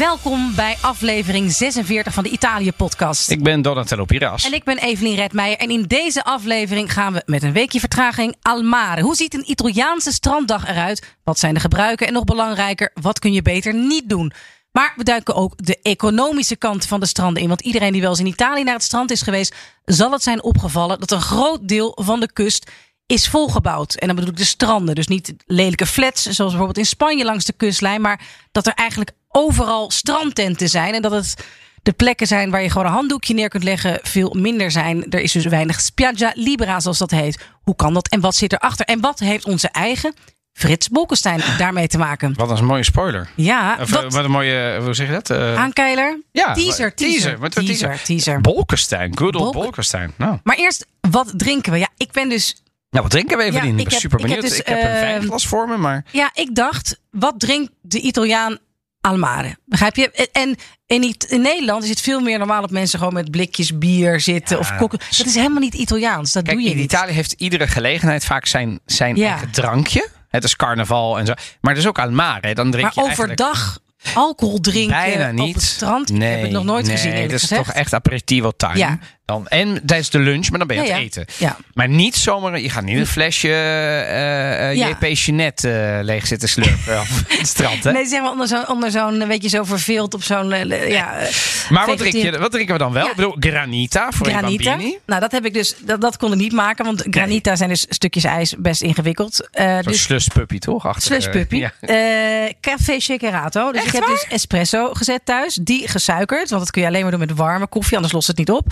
Welkom bij aflevering 46 van de Italië-podcast. Ik ben Donatello Piras. En ik ben Evelien Redmeijer. En in deze aflevering gaan we met een weekje vertraging al mare. Hoe ziet een Italiaanse stranddag eruit? Wat zijn de gebruiken? En nog belangrijker, wat kun je beter niet doen? Maar we duiken ook de economische kant van de stranden in. Want iedereen die wel eens in Italië naar het strand is geweest, zal het zijn opgevallen dat een groot deel van de kust is volgebouwd. En dan bedoel ik de stranden. Dus niet lelijke flats, zoals bijvoorbeeld in Spanje langs de kustlijn. Maar dat er eigenlijk overal strandtenten zijn. En dat het de plekken zijn waar je gewoon een handdoekje neer kunt leggen, veel minder zijn. Er is dus weinig spiaggia libera, zoals dat heet. Hoe kan dat en wat zit erachter? En wat heeft onze eigen Frits Bolkestein daarmee te maken? Wat een mooie spoiler. Ja, Of, dat, eh, wat een mooie, hoe zeg je dat? Eh, aankeiler. ja, teaser, teaser, Wat een teaser, teaser. Bolkestein, good old Bolkestein. Nou. Maar eerst, wat drinken we? Ja, ik ben dus nou, wat drinken we even Ja, in? Ik ik ben heb- super ik heb benieuwd. Ik dus, heb, een eh, wijnglas voor me, maar... Ja, ik dacht, wat drinkt de Italiaan al mare? Begrijp je? En in, Nederland is het veel meer normaal dat mensen gewoon met blikjes bier zitten Ja. of koken. Dat is helemaal niet Italiaans. Dat Kijk, doe je in niet. Italië heeft iedere gelegenheid vaak zijn, zijn Ja. eigen drankje. Het is carnaval en zo. Maar het is ook al mare. Dan drink Maar je eigenlijk overdag alcohol drinken bijna niet. op het strand. ik heb het nog nooit nee, gezien. eerlijk dat is gezegd. toch echt aperitivo time. Ja. Dan, en tijdens de lunch, maar dan ben je Ja, aan het eten. Ja. Maar niet zomaar, je gaat niet een flesje eh eh Ja. JP Jeanette eh, leeg zitten slurpen op het strand. Hè? Nee, zeg maar onder zo'n, onder zo'n, weet je, zo verveeld op zo'n, eh, ja. eh, maar wat, drink je, wat drinken we dan wel? Ik bedoel, granita voor Granita. een. Nou, dat heb ik dus, dat, dat kon ik niet maken, want granita zijn dus stukjes ijs best ingewikkeld. Eh Zo'n dus sluspuppy toch? Achter, Slush eh, puppy. ja. Eh, café Shakerato. Dus Echt ik heb dus espresso gezet thuis. Die gesuikerd. Want dat kun je alleen maar doen met warme koffie. Anders lost het niet op.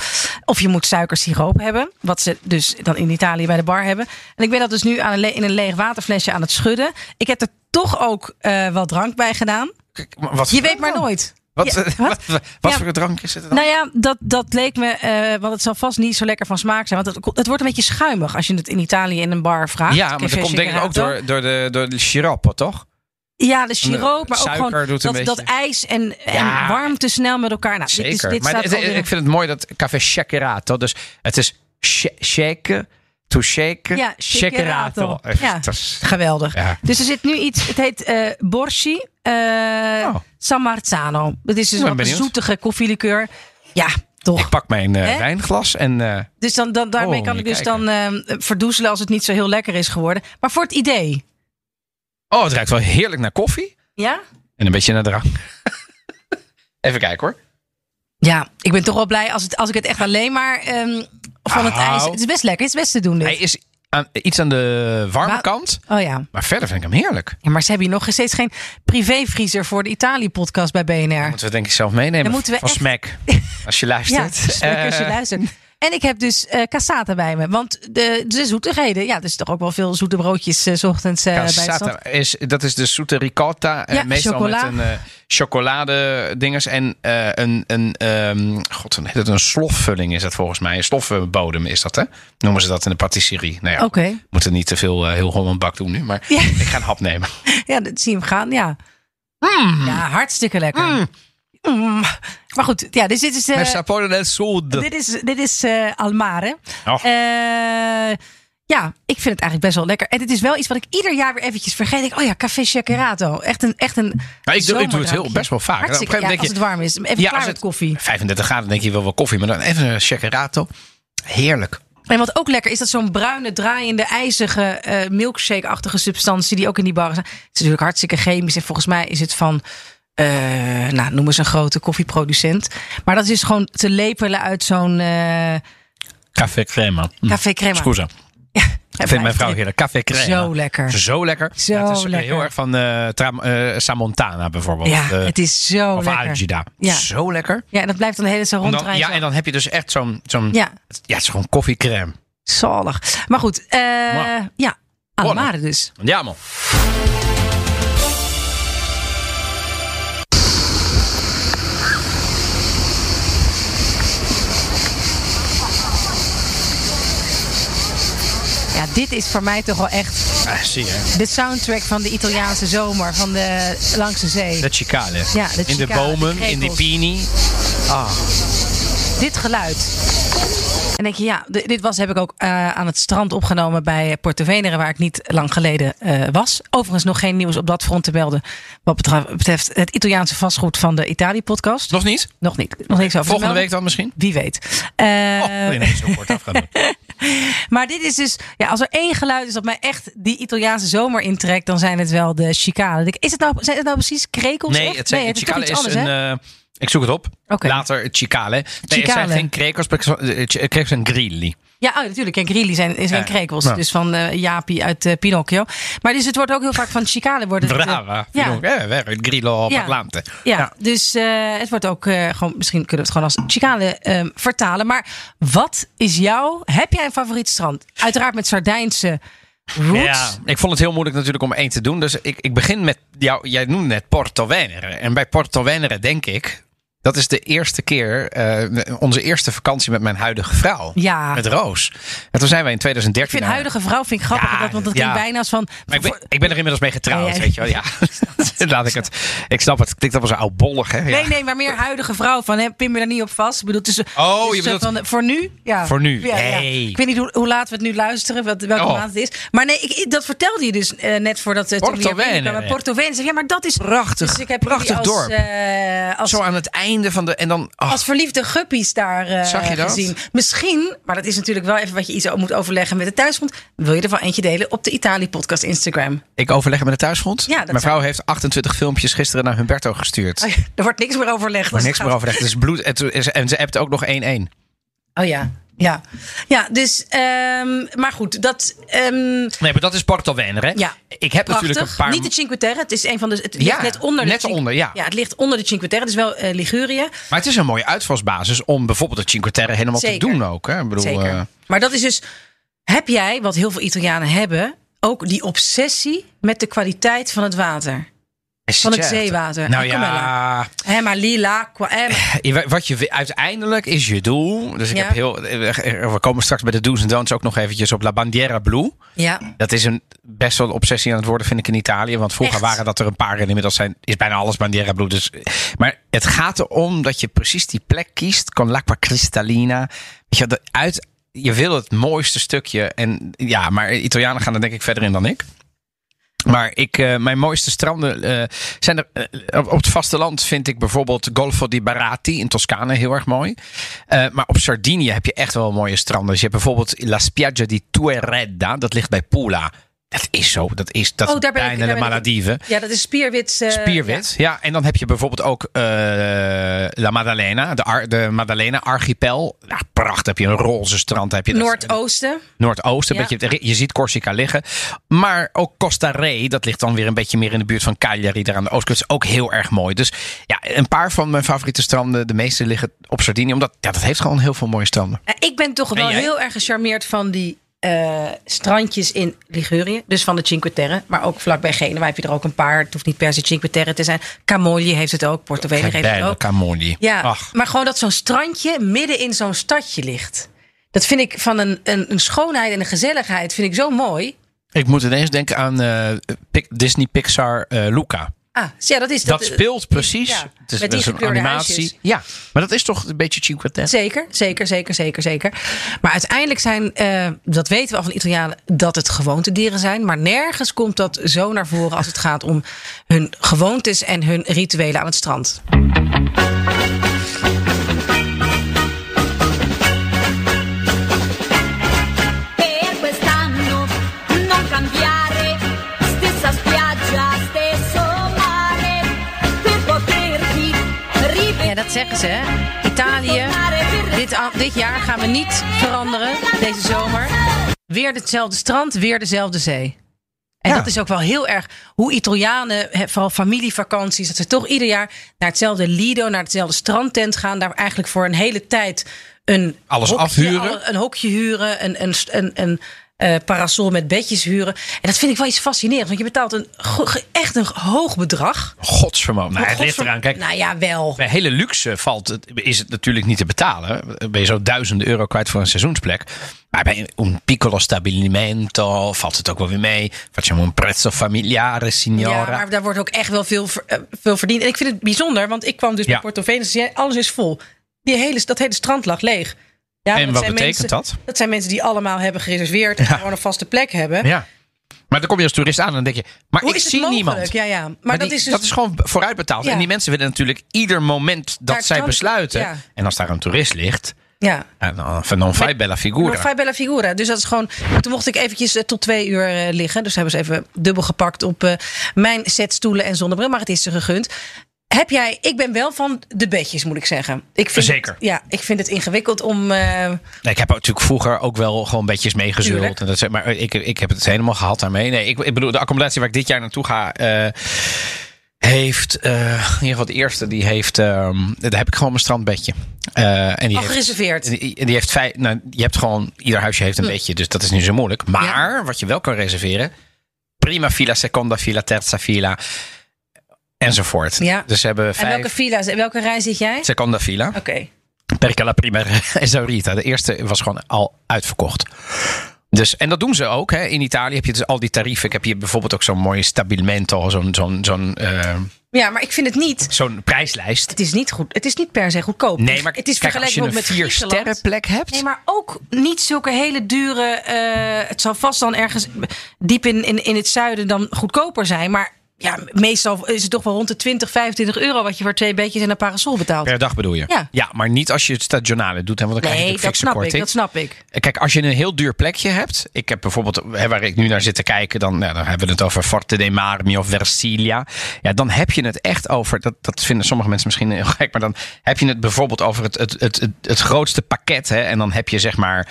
Of je moet suikersiroop hebben. Wat ze dus dan in Italië bij de bar hebben. En ik ben dat dus nu aan een in een leeg waterflesje aan het schudden. Ik heb er toch ook eh, wat drank bij gedaan. Kijk, maar Wat Je weet maar nooit. Wat, Ja, eh, wat? wat, wat, Ja. voor drank is het dan? Nou ja, dat, dat leek me, eh, want het zal vast niet zo lekker van smaak zijn. Want het, het wordt een beetje schuimig als je het in Italië in een bar vraagt. ja, maar dat komt denk ik ook door, door de, door de toch? Ja, de siroop, maar ook gewoon dat, dat ijs en, Ja. en warmte snel met elkaar. Nou, dit is- Zeker. dit maar ik vind het mooi dat café shakerato, dus het is sh- shaken, to shake, Ja, shakerato. Echt, Ja. dat is- Geweldig. Ja. Dus er zit nu iets, het heet Borshi eh Oh. San Marzano. Het is dus een zoetige koffielikeur. Ja, toch. Ik pak mijn Hè? wijnglas en dus dan, dan, daarmee Oh, kan ik dus dan verdoezelen als het niet zo heel lekker is geworden. Maar voor het idee. Oh, het ruikt wel heerlijk naar koffie Ja? en een beetje naar drank. Even kijken hoor. Ja, ik ben toch wel blij als, het, als ik het echt alleen maar ehm, van het ijs... Het is best lekker, het is best te doen Hij dit. is aan, iets aan de warme Wa- kant, Oh ja. maar verder vind ik hem heerlijk. ja. Maar ze hebben hier nog steeds geen privévriezer voor de Italië-podcast bij BNR. Moeten we denk ik zelf meenemen Dan moeten we van echt- Smack. Als je Ja, luistert. smaak als je Eh, luistert. En ik heb dus eh cassata bij me. Want de, de zoetigheden, ja, er is toch ook wel veel zoete broodjes 's ochtends bij strand. Cassata is, dat is de zoete ricotta. Ja, meestal chocola. met een eh chocolade dinges. En een, een ehm, god, het? Een slofvulling is dat volgens mij. Een slofbodem is dat, hè? Noemen ze dat in de patisserie. Nou ja, Oké. we moeten niet te veel heel Holland bak doen nu. Maar Ja. ik ga een hap nemen. Ja, dat zie je hem gaan, ja. Ja, hartstikke lekker. Mm. Maar goed, ja, dus dit is... Met sapone del sud. dit is, dit is eh, Almare. Eh, ja, ik vind het eigenlijk best wel lekker. En het is wel iets wat ik ieder jaar weer eventjes vergeet. Ik, oh ja, Café Shakerato. Echt een, echt een Nou, ik, doe, ik doe het heel, best wel vaak. Hartstikke, Op een ja, gegeven als het warm is. Even Ja, klaar als met het- koffie. denk je, 35 graden denk je wel wel koffie. Maar dan even een shakerato. Heerlijk. En wat ook lekker is, dat zo'n bruine, draaiende, ijzige, eh, milkshake-achtige substantie die ook in die bar zijn. Het is natuurlijk hartstikke chemisch en volgens mij is het van, eh nou, noem eens een grote koffieproducent. Maar dat is gewoon te lepelen uit zo'n eh Café crema. Mm. café crema. Scusa. Ja, Ik vind mijn vrouw heerlijk. Café crema. Zo lekker. Zo lekker. Zo Ja, het is lekker. heel erg van eh Tram- eh, Samontana bijvoorbeeld. Ja, Eh, het is zo of lekker. Algida. Ja. Zo lekker. Ja, en dat blijft dan de hele zo En dan, ronddraaien. ja, en dan heb je dus echt zo'n... zo'n Ja, ja, het is gewoon koffiecrème. zalig. Maar goed, eh Wow. ja, Almare dus. Ja man. Dit is voor mij toch wel echt Ah, zie je. de soundtrack van de Italiaanse zomer van de langs de zee. De cicale. Ja, de in de bomen, de in die krekels. pini. Ah, Dit geluid. En denk je, ja, dit was, heb ik ook eh, aan het strand opgenomen bij Porto Venere, waar ik niet lang geleden eh, was. Overigens nog geen nieuws op dat front te melden. Wat betreft, betreft het Italiaanse vastgoed van de Italië-podcast. Nog niet? Nog niet. Nog niks over Volgende week dan misschien? Wie weet. Eh, Oh, ineens zo kort af gaan doen. maar dit is dus, ja, als er één geluid is dat mij echt die Italiaanse zomer intrekt, dan zijn het wel de chicane. Is het nou, zijn het nou precies krekels? Nee, het, zijn, nee, het is Chicale iets is anders, een... eh, ik zoek het op. Later Chicale. Nee, het Chicale. zijn geen krekels, het zijn- krekels zijn grilli. Ja, oh, natuurlijk. En grilli zijn, zijn Ja. krekels. Dus van eh Jaapie uit eh, Pinocchio. Maar dus het wordt ook heel vaak van chicane. Wordt het, eh, Brava. ja, Ja, eh, il grillo Ja. parlante. ja, dus eh, het wordt ook eh, gewoon, misschien kunnen we het gewoon als chicane ehm, vertalen. Maar wat is jouw, heb jij een favoriet strand? Uiteraard met Sardijnse roots. Ja, ik vond het heel moeilijk natuurlijk om één te doen. Dus ik, ik begin met jou. Jij noemde net Porto Venere. En bij Porto Venere denk ik. Dat is de eerste keer, eh, onze eerste vakantie met mijn huidige vrouw. Ja. Met Roos. En toen zijn wij in 2013. Ik vind huidige vrouw vind ik grappig, Ja, dat, want dat klinkt ja. bijna als van... Maar ik, ben, ik ben er inmiddels mee getrouwd, weet je wel. Ja. Laat ik het. Ik snap het. Klinkt wel zo oudbollig, hè? Ja. Nee, nee, maar meer huidige vrouw van hè, pin me daar niet op vast. Ik bedoel, tussen, Oh, je bedoelt- van, voor nu? Ja. Voor nu, nee. Ik weet niet hoe, hoe laat we het nu luisteren, wat, welke Oh. maand het is. Maar nee, ik, dat vertelde je dus eh, net voordat het Porto Venere. Porto Venere. Ja, maar dat is Prachtig, Dus ik heb prachtig als, dorp. eh, als, Zo aan het van de. En dan. als verliefde guppies daar eh, Zag je dat? gezien. Misschien, maar dat is natuurlijk wel even wat je iets moet overleggen met de thuisgrond. Wil je er wel eentje delen op de Italië podcast Instagram? ik overleg met de thuisgrond. Ja, mijn zou- vrouw heeft 28 filmpjes gisteren naar Humberto gestuurd. Oh er wordt niks meer overlegd. als het niks meer overlegd. Het is bloed. En ze hebt ook nog 1-1. Oh ja, ja. Ja, dus, ehm, maar goed, dat, ehm, Nee, maar dat is Porto Venere. ja. Ik heb natuurlijk een paar. Niet de Cinque Terre, het is een van de, het Ja, ligt net onder de net Cinque- onder, ja. Ja, het ligt onder de Cinque Terre, dus wel eh, Ligurië. Maar het is een mooie uitvalsbasis om bijvoorbeeld de Cinque Terre helemaal Zeker. te doen ook. Hè? Ik bedoel, Zeker. eh, Maar dat is dus, heb jij, wat heel veel Italianen hebben, ook die obsessie met de kwaliteit van het water? Van het zeewater. Nou Eh, ja, Hè, maar lila, eh, wat je uiteindelijk is je doel. Dus ik Ja. heb heel. eh, We komen straks bij de do's en don'ts ook nog eventjes op La Bandiera Blu. ja. Dat is een best wel een obsessie aan het worden, vind ik in Italië. Want vroeger Echt? waren dat er een paar en inmiddels zijn, is bijna alles Bandiera Blu. Dus, maar het gaat erom dat je precies die plek kiest. Con l'acqua cristallina. Weet je, uit, je wil het mooiste stukje. En ja, maar Italianen gaan er denk ik verder in dan ik. Maar ik, eh, mijn mooiste stranden eh, zijn er. eh, op het vasteland vind ik bijvoorbeeld Golfo di Barati in Toscane heel erg mooi. Maar op Sardinië heb je echt wel mooie stranden. Dus je hebt bijvoorbeeld La Spiaggia di Tueredda. Dat ligt bij Pula. Dat is zo. Dat is, dat Oh, is daar ben ik- bijna daar de ben ik- Malediven. ja, dat is spierwit. eh, Spierwit. Ja. en dan heb je bijvoorbeeld ook eh, La Maddalena. De, Ar- de Maddalena archipel. Nou, prachtig. Heb je een roze strand. Heb je dat- Noordoosten. Noordoosten. Ja. Beetje, je ziet Corsica liggen. Maar ook Costa Re, dat ligt dan weer een beetje meer in de buurt van Cagliari, daar aan de oostkust. Is ook heel erg mooi. Dus ja, een paar van mijn favoriete stranden, de meeste liggen op Sardinië. Omdat ja, dat heeft gewoon heel veel mooie stranden. Ik ben toch wel heel erg gecharmeerd van die eh, strandjes in Ligurië. Dus van de Cinque Terre. Maar ook vlakbij Genua heb je er ook een paar. Het hoeft niet per se Cinque Terre te zijn. Camogli heeft het ook. Porto heeft het ook. Camogli. Ja, Ach, maar gewoon dat zo'n strandje midden in zo'n stadje ligt. Dat vind ik van een, een, een schoonheid en een gezelligheid vind ik zo mooi. ik moet ineens denken aan eh, Disney Pixar eh, Luca. Ah, ja, dat is Dat speelt precies. ja, het is, met dat die is een animatie. huisjes. Ja, maar dat is toch een beetje Cinque Terre. Zeker, zeker, zeker, zeker, zeker. Maar uiteindelijk zijn, eh, dat weten we al van Italianen, dat het gewoontedieren zijn. Maar nergens komt dat zo naar voren als het gaat om hun gewoontes en hun rituelen aan het strand. Dat zeggen ze. hè. Italië, dit, dit jaar gaan we niet veranderen, deze zomer. Weer hetzelfde strand, weer dezelfde zee. En Ja. dat is ook wel heel erg hoe Italianen, vooral familievakanties, dat ze toch ieder jaar naar hetzelfde Lido, naar hetzelfde strandtent gaan. Daar eigenlijk voor een hele tijd een Alles hokje, afhuren. een hokje huren, een, een, een, een eh, parasol met bedjes huren. En dat vind ik wel iets fascinerends, want je betaalt een, echt een hoog bedrag. Godsvermogen. Nou, het ligt eraan. Kijk, Nou ja, wel. Bij hele luxe valt het, is het natuurlijk niet te betalen. Ben je zo duizenden euro kwijt voor een seizoensplek. Maar bij een piccolo stabilimento valt het ook wel weer mee. Facciamo un prezzo familiare, signora. Ja, maar daar wordt ook echt wel veel, eh, veel verdiend. En ik vind het bijzonder, want ik kwam dus Ja. bij Porto Venus. Alles is vol. Die hele, dat hele strand lag leeg. Ja, en wat betekent mensen, dat? Dat zijn mensen die allemaal hebben gereserveerd en gewoon een vaste plek hebben. Ja. Maar dan kom je als toerist aan en dan denk je, maar Hoe ik zie mogelijk? niemand. Ja, ja. Maar, dat, die- is dus, dat is gewoon vooruitbetaald. Ja. En die mensen willen natuurlijk ieder moment dat zij besluiten. ja. En als daar een toerist ligt, ja. dan van non fai bella figura. Fai Bella Figura. Dus dat is gewoon. Toen mocht ik eventjes eh, tot twee uur eh, liggen. Dus hebben ze even dubbel gepakt op eh, mijn set stoelen en zonnebril. Maar het is ze gegund. Heb jij, ik ben wel van de bedjes, moet ik zeggen. Ik vind Zeker. Het, ja, ik vind het ingewikkeld om. Nee, ik heb natuurlijk vroeger ook wel gewoon beetjes meegezult. En dat, maar ik, ik heb het helemaal gehad daarmee. Nee, ik, ik bedoel, de accommodatie waar ik dit jaar naartoe ga. eh, heeft eh, in ieder geval de eerste die heeft ehm, daar heb ik gewoon mijn strandbedje Eh, en die al heeft, gereserveerd. en die, die heeft vijf nou, je hebt gewoon ieder huisje heeft een bedje dus dat is niet zo moeilijk maar wat je wel kan reserveren prima fila seconda fila terza fila enzovoort Ja. dus ze hebben En vijf welke villa's, en welke rij zit jij? seconda fila Oké. Perca la prima esaurita. De eerste was gewoon al uitverkocht. Dus, en dat doen ze ook. Hè. In Italië heb je dus al die tarieven. Ik heb hier bijvoorbeeld ook zo'n mooie stabilemento. Zo'n zo'n zo'n eh, Ja, maar ik vind het niet. zo'n prijslijst. Het is niet goed. Het is niet per se goedkoop. Nee, maar het is kijk, als je een met vier Griekenland. sterren plek hebt. Nee, maar ook niet zulke hele dure. eh, het zal vast dan ergens diep in, in, in het zuiden dan goedkoper zijn. Maar ja, meestal is het toch wel rond de 20, 25 euro wat je voor twee beetjes en een parasol betaalt. Per dag bedoel je? Ja. maar niet als je het stagionale doet. Hè, want dan krijg je nee, dat snap ik. korting. Dat snap ik. Kijk, als je een heel duur plekje hebt. Ik heb bijvoorbeeld, hè, waar ik nu naar zit te kijken, dan, nou, dan hebben we het over Forte dei Marmi of Versilia. Ja, dan heb je het echt over, dat, dat vinden sommige mensen misschien heel gek, maar dan heb je het bijvoorbeeld over het, het, het, het, het grootste pakket. Hè, en dan heb je zeg maar,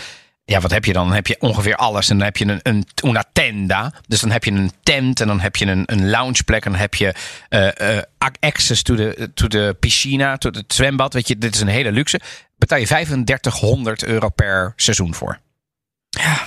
ja, wat heb je dan? Dan heb je ongeveer alles. En dan heb je een, een una tenda. Dus dan heb je een tent en dan heb je een, een loungeplek. En dan heb je eh, eh, access to de, to de piscina, to het zwembad. Weet je, dit is een hele luxe. Betaal je 3500 euro per seizoen voor.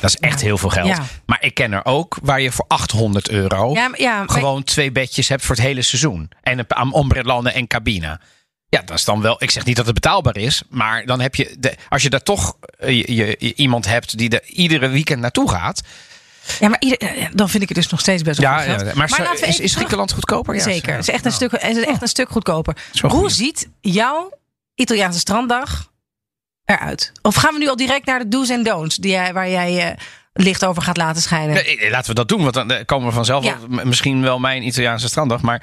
Dat is echt heel veel geld. Ja. Maar ik ken er ook waar je voor 800 euro Ja, ja, maar- gewoon twee bedjes hebt voor het hele seizoen. En een paar ombrellanden en cabine. Ja, dat is dan wel. Ik zeg niet dat het betaalbaar is, maar dan heb je. De, als je daar toch eh, je, je- je iemand hebt die er iedere weekend naartoe gaat. Ja, maar ieder, ja, dan vind ik het dus nog steeds best wel Ja, ja, maar, zo- laten we is, is Griekenland goedkoper? Ja, Zeker. Het is echt een, stuk, het is echt een stuk goedkoper. Hoe ziet jouw Italiaanse stranddag eruit? Of gaan we nu al direct naar de do's en don'ts die jij, waar jij eh, licht over gaat laten schijnen? Nee, eh, laten we dat doen, want dan eh, komen we vanzelf Ja. op m- misschien wel mijn Italiaanse stranddag. Maar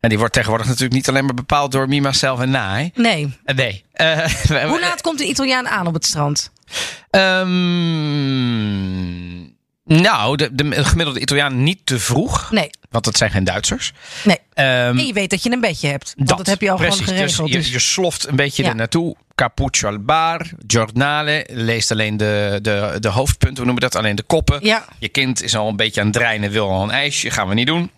die wordt tegenwoordig natuurlijk niet alleen maar bepaald door me, myself en I. Nee. Eh, Nee. Hoe laat komt een Italiaan aan op het strand? Ehm, nou, de, de gemiddelde Italiaan niet te vroeg. Nee. Want dat zijn geen Duitsers. Nee. Ehm, En je weet dat je een bedje hebt. Want dat, heb je al precies. gewoon geregeld. Dus Dus je, je sloft een beetje Ja. er naartoe. Cappuccio al bar, giornale. Leest alleen de, de, de hoofdpunten, hoe noemen we dat? Alleen de koppen. Ja. Je kind is al een beetje aan het dreinen, wil al een ijsje. Gaan we niet doen.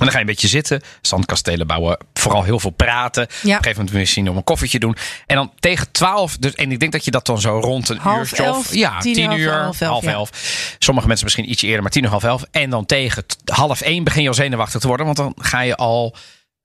En dan ga je een beetje zitten, zandkastelen bouwen, vooral heel veel praten. Op een gegeven moment misschien om een koffietje doen. En dan tegen 12, dus, en ik denk dat je dat dan zo rond een Half uurtje elf, of ja, tien tien, uur, half elf, half ja. elf. Sommige mensen misschien iets eerder, maar tien uur, half elf. En dan tegen half één begin je al zenuwachtig te worden, want dan ga je al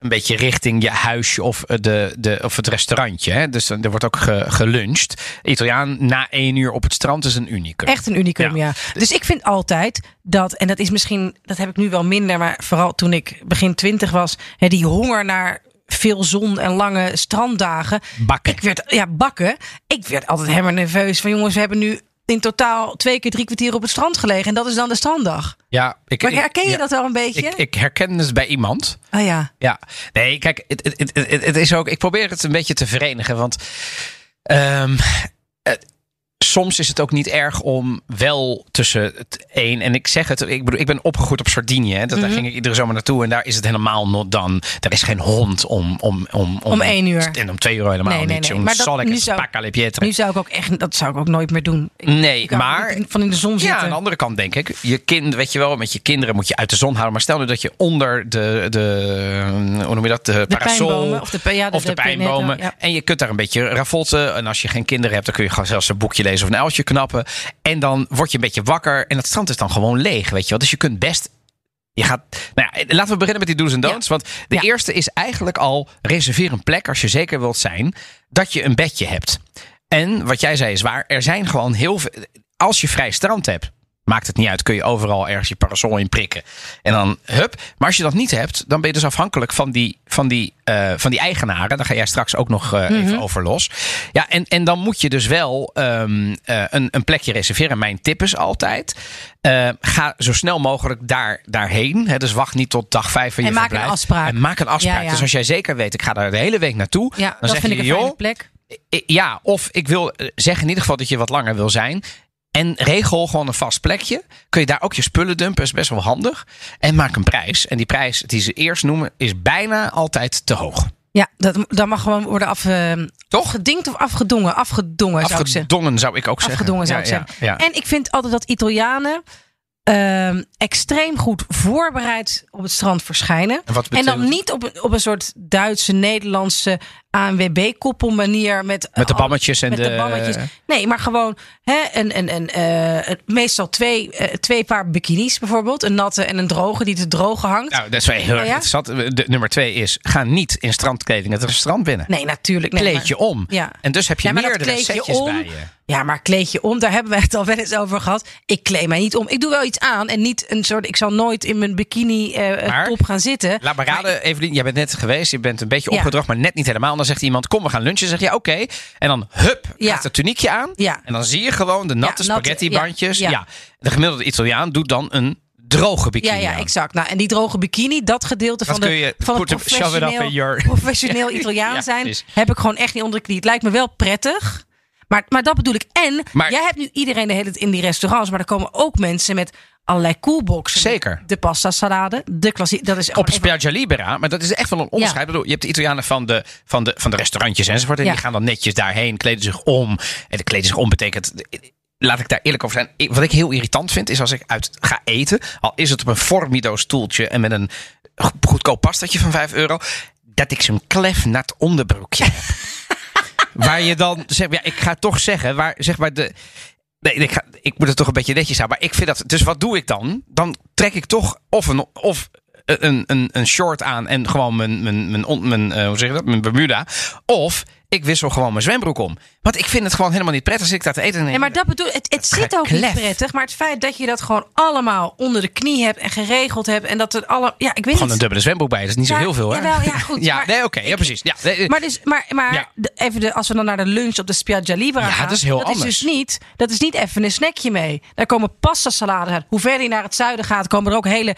een beetje richting je huisje of, eh, de, de, of het restaurantje. Hè? Dus dan- er wordt ook ge, geluncht. Italiaan na één uur op het strand is een unicum. Echt een unicum, Ja. ja. Dus ik vind altijd dat, en dat is misschien, dat heb ik nu wel minder, maar vooral toen ik begin twintig was, hè, die honger naar veel zon en lange stranddagen. Bakken. Ik werd, ja, bakken. Ik werd altijd helemaal nerveus van jongens, we hebben nu in totaal twee keer drie kwartier op het strand gelegen. En dat is dan de stranddag. Ja, ik, Maar ik- herken je ja, dat wel een beetje? Ik, ik herken het bij iemand. oh ja. Ja, nee, kijk, het, het, het, is ook. Ik probeer het een beetje te verenigen, want het- soms is het ook niet erg om wel tussen het één en ik zeg het. Ik bedoel, ik ben opgegroeid op Sardinië. Hè, dat, Daar Mhm. ging ik iedere zomer naartoe en daar is het helemaal not dan. Er is geen hond om om om Om één uur. en om twee uur helemaal Nee, nee, niet. nee. Maar dat- zal ik nu een zou-. Nu zou ik ook echt, dat zou ik ook nooit meer doen. Ik, Nee, ik maar van in de zon ja, zitten. aan de andere kant denk ik, je kind, weet je wel, met je kinderen moet je uit de zon houden. Maar stel nu dat je onder de, de hoe noem je dat, de, parasol of de- ja, de- of de pijnbomen. ja. En je kunt daar een beetje ravotten. En als je geen kinderen hebt, dan kun je gewoon zelfs een boekje lezen of een uiltje knappen. En dan word je een beetje wakker en het strand is dan gewoon leeg, weet je wel. Dus je kunt best je gaat, nou ja, laten we beginnen met die do's en don'ts. Want de Ja. eerste is eigenlijk al reserveer een plek als je zeker wilt zijn dat je een bedje hebt. En wat jij zei is waar, er zijn gewoon heel veel. Als je vrij strand hebt, maakt het niet uit. Kun je overal ergens je parasol in prikken. En dan hup. Maar als je dat niet hebt, dan ben je dus afhankelijk van die, van die, eh, van die eigenaren. Daar ga jij straks ook nog eh, even over los. Ja, en, en dan moet je dus wel ehm, eh, een, een plekje reserveren. Mijn tip is altijd. ga zo snel mogelijk daar, daarheen. Hè, dus wacht niet tot dag vijf van je En maak een verblijf. afspraak. En maak een afspraak. Ja, ja. Dus als jij zeker weet, ik ga daar de hele week naartoe. Ja, dan dat zeg vind je, ik een joh, plek. Ja, of ik wil zeggen in ieder geval dat je wat langer wil zijn. En regel gewoon een vast plekje. Kun je daar ook je spullen dumpen, is best wel handig. En maak een prijs. En die prijs die ze eerst noemen, is bijna altijd te hoog. Ja, dat, dat mag gewoon worden af, eh, Toch? afgedinkt of afgedongen. Afgedongen zou ik zeggen. Zou ik ook zeggen. Afgedongen zou Ja, ik ja, zeggen. ja. En ik vind altijd dat Italianen ehm, extreem goed voorbereid op het strand verschijnen. En dan niet op, op een soort Duitse, Nederlandse ANWB-koppel manier. Met, Met de al- bammetjes en met de... bammetjes. Nee, maar gewoon hè, een, een, een, eh, meestal twee, eh, twee paar bikinis bijvoorbeeld. Een natte en een droge die te droge hangt. Nou, dat is wel heel erg Oh ja? interessant. De, nummer twee is, ga niet in strandkleding het restaurant binnen. nee, natuurlijk. Nee, Kleed maar- je om. Ja. En dus heb je meerdere setjes om. bij je. Ja, maar kleed je om, daar hebben we het al wel eens over gehad. Ik kleed mij niet om. Ik doe wel iets aan en niet een soort. Ik zal nooit in mijn bikini eh, Maar- top gaan zitten. Laat maar raden, Evelien, jij bent net geweest. Je bent een beetje opgedroogd, maar net niet helemaal. Dan zegt iemand, kom we gaan lunchen. Zeg je, oké. En dan hup, Ja. gaat het tuniekje aan. Ja. En dan zie je gewoon de natte spaghetti-bandjes. Ja. De gemiddelde Italiaan doet dan een droge bikini Ja, ja, exact. Nou, en die droge bikini, dat gedeelte Dat van, de, je van het put- shove it up in professioneel, your- professioneel Italiaan Ja, zijn, heb ik gewoon echt niet onder de knie. Het lijkt me wel prettig. Maar, maar dat bedoel ik. En Maar- jij hebt nu iedereen de hele tijd in die restaurants, maar er komen ook mensen met allerlei coolboxen. Zeker. De pasta salade, de klassie. Dat is Op Spiaggia Libera, maar dat is echt wel een onderscheid. Je hebt de Italianen van de, van de, van de restaurantjes enzovoort. En Ja. die gaan dan netjes daarheen, kleden zich om. En de kleden zich om betekent... Laat ik daar eerlijk over zijn. Wat ik heel irritant vind, is als ik uit ga eten. Al is het op een formido stoeltje en met een go- goedkoop pastatje van 5 euro. Dat ik zo'n klefnat onderbroekje heb. waar je dan, zeg, ja, ik ga toch zeggen, waar zeg maar de... Nee, ik, ik moet het toch een beetje netjes houden. Maar ik vind dat. Dus wat doe ik dan? Dan trek ik toch of een, of een, een, een short aan en gewoon mijn, mijn, mijn, mijn, eh, hoe zeg je dat? Mijn Bermuda. Of ik wissel gewoon mijn zwembroek om. Want ik vind het gewoon helemaal niet prettig als ik daar te eten neem. Nee, maar dat bedoel het, het zit ook niet prettig. Maar het feit dat je dat gewoon allemaal onder de knie hebt en geregeld hebt. En dat het alle. Ja, ik weet Gewoon niet. een dubbele zwembroek bij. Dat is niet zo heel veel, hè? jawel, ja, goed, ja, maar- nee, oké. ja, precies. Ja, nee, Maar, dus, maar, maar Ja. even de, als we dan naar de lunch op de Spiaggia Libera Ja, gaan. dat is heel dat anders. Is dus niet, dat is niet even een snackje mee. Daar komen pasta salades uit. Hoe verder je naar het zuiden gaat, komen er ook hele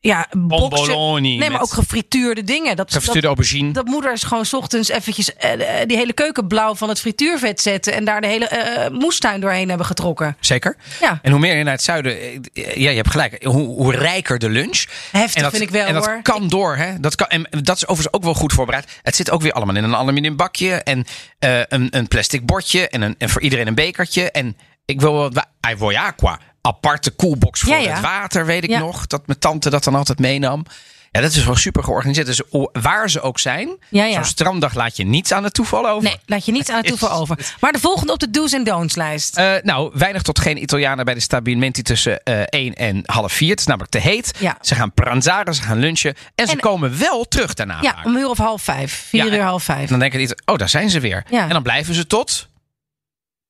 ja. Bomboloni Nee, maar ook gefrituurde dingen. Dat, Gefrituurde dat, aubergine. dat moeders gewoon 's ochtends eventjes eh, eh, die hele keuken blauw van het frituurvet zetten. En daar de hele eh, moestuin doorheen hebben getrokken. Zeker. Ja. En hoe meer je naar het zuiden. Ja, je hebt gelijk. Hoe, hoe rijker de lunch. Heftig en dat, vind ik wel, En dat hoor. kan door. Hè? Dat kan, en dat is overigens ook wel goed voorbereid. Het zit ook weer allemaal in een aluminium bakje. En een, een plastic bordje. En, een, en voor iedereen een bekertje. En ik wil wat. Aqua. Aparte koelbox voor Ja, ja. het water, weet ik Ja. nog. Dat mijn tante dat dan altijd meenam. Ja, dat is wel super georganiseerd. Dus waar ze ook zijn. Zo'n stranddag laat je niets aan het toeval over. Nee, laat je niets aan het toeval over. Maar de volgende op de do's en don'ts lijst. Eh, nou, weinig tot geen Italianen bij de Stabilimenti tussen eh 1 en half 4. Het is namelijk te heet. Ze gaan pranzaren, ze gaan lunchen. En ze En- komen wel terug daarna. ja, vaak. om een uur of half vijf. Vier uur half vijf. dan denken die, oh, daar zijn ze weer. En dan blijven ze tot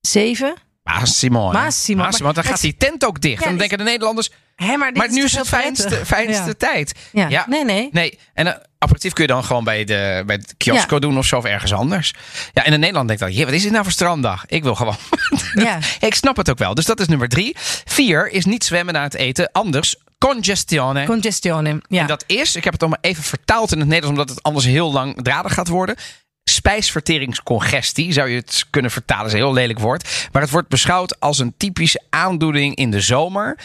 Zeven. Massimo. hè. Massimo, Massimo, want dan gaat die tent ook dicht. Dan het- denken de Nederlanders, Hè, maar nu is het fijnste, fijnste tijd. Ja. Nee, nee. Nee, en aperitief kun je dan gewoon bij, de, bij het kiosco doen of zo of ergens anders. Ja, en in Nederland denkt dan, "Jee, wat is dit nou voor stranddag? Ik wil gewoon. Ja. ik snap het ook wel. Dus dat is nummer drie. Vier is niet zwemmen na het eten. Anders, congestione. Congestione. Ja. En dat is, ik heb het allemaal even vertaald in het Nederlands, omdat het anders heel langdradig gaat worden. Spijsverteringscongestie zou je het kunnen vertalen, is een heel lelijk woord. Maar het wordt beschouwd als een typische aandoening in de zomer.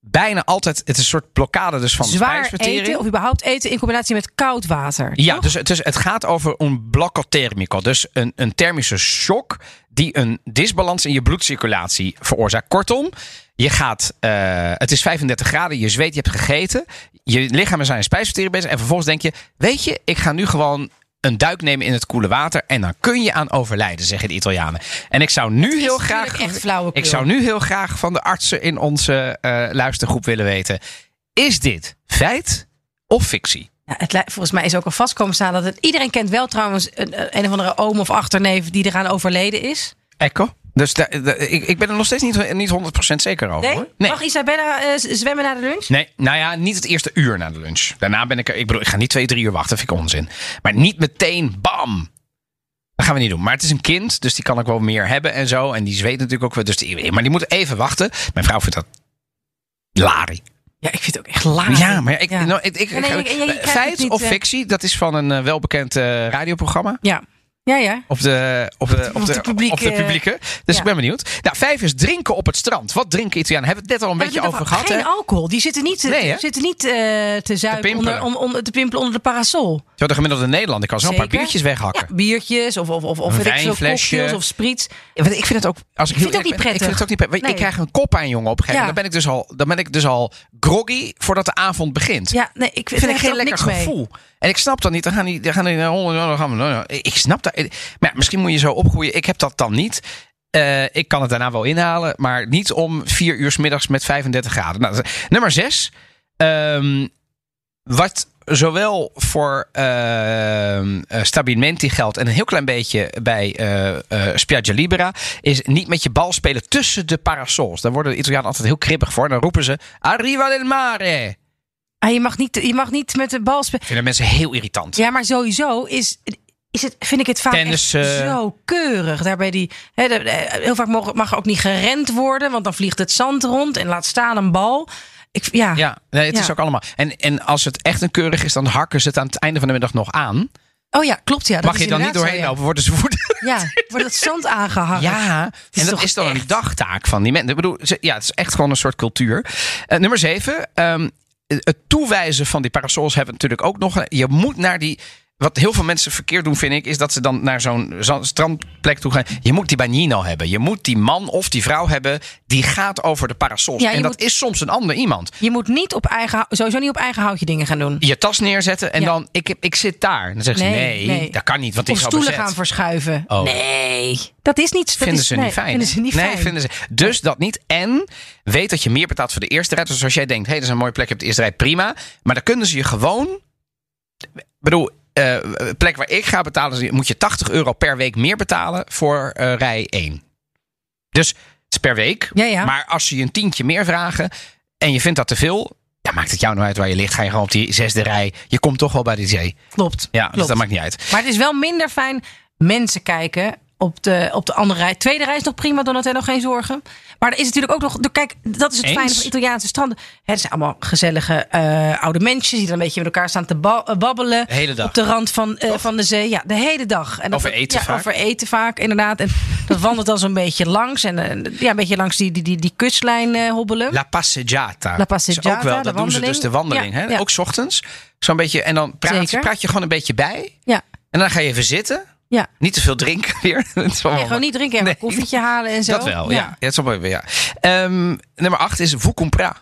Bijna altijd, het is een soort blokkade dus van Zwaar spijsvertering. eten of überhaupt eten in combinatie met koud water. Ja, toch? dus het, is, het gaat over een blocco thermico. Dus een, een thermische shock die een disbalans in je bloedcirculatie veroorzaakt. Kortom, je gaat, eh, het is 35 graden, je zweet, je hebt gegeten. Je lichaam is aan je spijsvertering bezig. En vervolgens denk je, weet je, ik ga nu gewoon een duik nemen in het koele water. En dan kun je aan overlijden, zeggen de Italianen. En ik zou nu heel graag... echt. Ik zou nu heel graag van de artsen in onze eh, luistergroep willen weten. Is dit feit of fictie? Ja, het, volgens mij is ook al vast komen staan dat het. Iedereen kent wel trouwens een, een of andere oom of achterneef die eraan overleden is. Ecco, Dus da- da- ik, ik ben er nog steeds niet, niet 100% zeker over. Nee? hoor. Nee. Mag Isabella eh, zwemmen na de lunch? Nee, nou ja, niet het eerste uur na de lunch. Daarna ben ik er. Ik bedoel, ik ga niet twee, drie uur wachten. Dat vind ik onzin. Maar niet meteen, bam. Dat gaan we niet doen. Maar het is een kind, dus die kan ook wel meer hebben en zo. En die zweet natuurlijk ook wel. Dus die, maar die moet even wachten. Mijn vrouw vindt dat lari. Ja, ik vind het ook echt laag. Ja, maar ik, Ja. nou, ik, ik, Ja, nee, het feit of eh. fictie, dat is van een eh, welbekend radioprogramma. Ja, ja. ja. Op de, op de, op de, de publieke- op de publieke. Dus ja. ik ben benieuwd. Nou, vijf is drinken op het strand. Wat drinken Italianen? Hebben we het net al een beetje over gehad. Geen hè? alcohol. Die zitten niet, Nee, hè? zitten niet eh, te zuipen pimpelen. onder, om, onder, te pimpelen onder de parasol. Zo, de gemiddelde Nederlander kan zo een paar biertjes weghakken. Ja, biertjes of, of, of, of Een weet ik veel, wijnflesje. cocktails of spritz. Ja, want ik vind het ook. Als ik, Ik heel vind het ook niet ben, Ik vind het ook niet prettig. Ik krijg een kop aan, jongen. Op een gegeven moment. Dan ben ik dus al, dan ben ik dus al groggy voordat de avond begint. Ja, nee, ik vind ik er geen lekker gevoel. En ik snap dat niet. Dan gaan die, dan gaan die naar. Ik snap dat. Maar ja, misschien moet je zo opgroeien. Ik heb dat dan niet. Eh, ik kan het daarna wel inhalen, maar niet om vier uur 's middags met 35 graden. Nou, nummer zes. Ehm, wat zowel voor eh, Stabilimenti geldt en een heel klein beetje bij eh eh, Spiaggia Libera, is niet met je bal spelen tussen de parasols. Daar worden de Italianen altijd heel kribbig voor. Dan roepen ze Arriva del mare. Ah, je, mag niet, je mag niet met de bal spelen. Vinden mensen heel irritant. Ja, maar sowieso is, is het, vind ik het vaak Tennis, echt eh, zo keurig. Daarbij die, de- heel vaak mag, mag ook niet gerend worden, want dan vliegt het zand rond en laat staan een bal. Ik, ja, Ja, nee, het is ook allemaal. En, en als het echt een keurig is, dan hakken ze het aan het einde van de middag nog aan. oh ja, klopt. Ja, dat Mag je dan niet doorheen zo, lopen, worden ze voeden. Ja, wordt het zand aangehangen. Ja, en dat is dan een dagtaak van die mensen. Ik bedoel, ja, het is echt gewoon een soort cultuur. Eh, nummer zeven. ehm, het toewijzen van die parasols hebben natuurlijk ook nog. Je moet naar die. Wat heel veel mensen verkeerd doen, vind ik, is dat ze dan naar zo'n zo- strandplek toe gaan. Je moet die bagnino hebben. Je moet die man of die vrouw hebben die gaat over de parasols. Ja, en dat moet- is soms een ander iemand. Je moet niet op eigen, sowieso niet op eigen houtje dingen gaan doen. Je tas neerzetten en Ja. dan, ik, ik zit daar. Dan zeggen ze, Nee, nee, nee. dat kan niet, want Of is al stoelen gaan verschuiven. Oh. Nee, dat is niet. Dat vinden is, ze nee, niet fijn. Vinden hè? ze niet nee, fijn. vinden ze. Dus dat niet. En weet dat je meer betaalt voor de eerste rij. Dus als jij denkt, hé, hey, dat is een mooie plek op de eerste rij, prima. Maar dan kunnen ze je gewoon. Ik bedoel, eh, plek waar ik ga betalen, moet je 80 euro per week meer betalen voor eh, rij 1. Dus het is per week. Ja, ja. Maar als ze je een tientje meer vragen en je vindt dat te veel. Ja, maakt het jou nou uit waar je ligt? Ga je gewoon op die zesde rij. Je komt toch wel bij de zee. Klopt. Ja, dus dat maakt niet uit. Maar het is wel minder fijn mensen kijken op de, op de andere rij. Tweede rij is nog prima, Donatello, geen zorgen. Maar er is natuurlijk ook nog... de- Kijk, dat is het Eens. fijne van Italiaanse stranden. Het zijn allemaal gezellige eh, oude mensen... die dan een beetje met elkaar staan te eh, babbelen. De hele dag. Op de rand van, eh, van de zee. Ja, de hele dag. En Over eten ja, vaak. Over eten vaak, inderdaad. En dat wandelt dan zo'n beetje langs. En ja, een beetje langs die, die, die, die kustlijn hobbelen. La passeggiata. La passeggiata, ook wel, de dat doen ze dus de wandeling. Ja, hè? ja. Ook 's ochtends. Zo'n beetje. En dan praat, praat je gewoon een beetje bij. Ja, En dan ga je even zitten. Ja. Niet te veel drinken weer. Dat is wel- Nee, gewoon niet drinken en Nee. een koffietje halen en zo. Dat wel, ja. ja. dat is ja. Ehm, nummer 8 is Vous compra.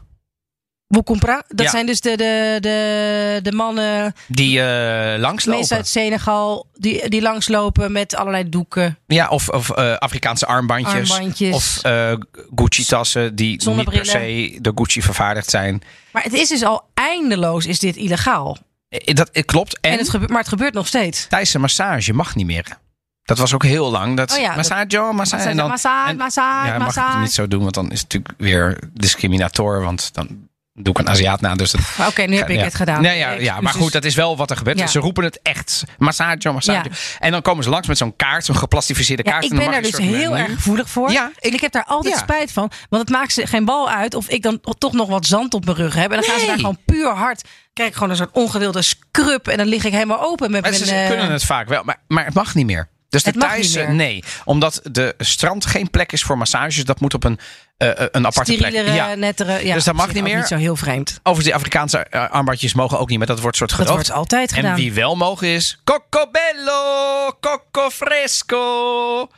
Vous compra, dat Ja. zijn dus de, de, de, de mannen, Die eh langslopen. meestal uit Senegal, die, die langslopen met allerlei doeken. Ja, of, of eh, Afrikaanse armbandjes. Armbandjes. Of eh, Gucci-tassen die niet per se door Gucci vervaardigd zijn. Maar het is dus al eindeloos, is dit illegaal. Eh, Dat eh, klopt. En, En het gebeurt, maar het gebeurt nog steeds. Thaise massage mag niet meer. Dat was ook heel lang. Dat Oh ja, dat- massage, massage. En dan, Massage, en- massage, ja, mag ik het massage. niet zo doen, want dan is het natuurlijk weer discriminator. Want dan doe ik een Aziat na. Dus Oké, nu heb ik ja. het gedaan. Nee, ja, ja, maar goed, dat is wel wat er gebeurt. Ja. Ze roepen het echt. Massage, massage. En dan komen ze langs met zo'n kaart, zo'n geplastificeerde kaart. ik ben daar dus heel menu. erg gevoelig voor. Ja, en ik heb daar altijd spijt van. Want het maakt ze geen bal uit of ik dan toch nog wat zand op mijn rug heb. En dan gaan ze daar gewoon puur hard. Krijg ik gewoon een soort ongewilde scrub. En dan lig ik helemaal open met Maar mijn... ze eh, kunnen het vaak wel, maar, maar het mag niet meer. Dus de Het mag niet Thaise, meer. nee. Omdat de strand geen plek is voor massages. Dat moet op een, eh, eh, een aparte plek. Ja. nettere. Ja, Dus dat mag niet meer. Niet zo heel vreemd. Overigens, die Afrikaanse eh, armbandjes mogen ook niet meer. Dat wordt soort Dat gedroogd. wordt altijd gedaan. En wie wel mogen is... Coco bello, coco fresco.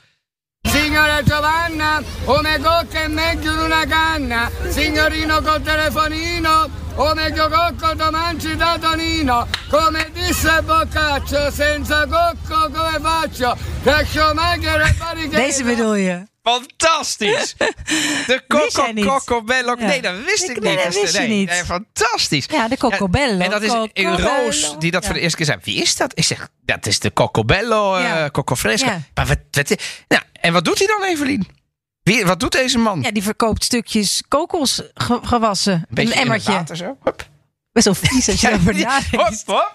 Signora Giovanna, o me cocca meglio di una canna. Signorino col telefonino, o meglio cocco to mangi da Tonino. Come disse Boccaccio, senza cocco come faccio? Caccio maghere e bariche. Deze bedoel je? Fantastisch. De coco, jij niet? coco bello. Ja. Nee, dat wist ik Ik- niet. nee, dat wist je nee, niet. nee, fantastisch. Ja, de coco bello. En dat is een Roos die dat voor Ja. de eerste keer zei. Wie is dat? Ik zeg, dat is de coco bello, eh, Ja. coco fresco. Ja. Maar wat, wat, nou, en wat doet hij dan, Evelien? Wie, wat doet deze man? Ja, die verkoopt stukjes kokosgewassen. Een, emmertje. water zo. Hup. Best wel vies als je nadenkt. hop, hop.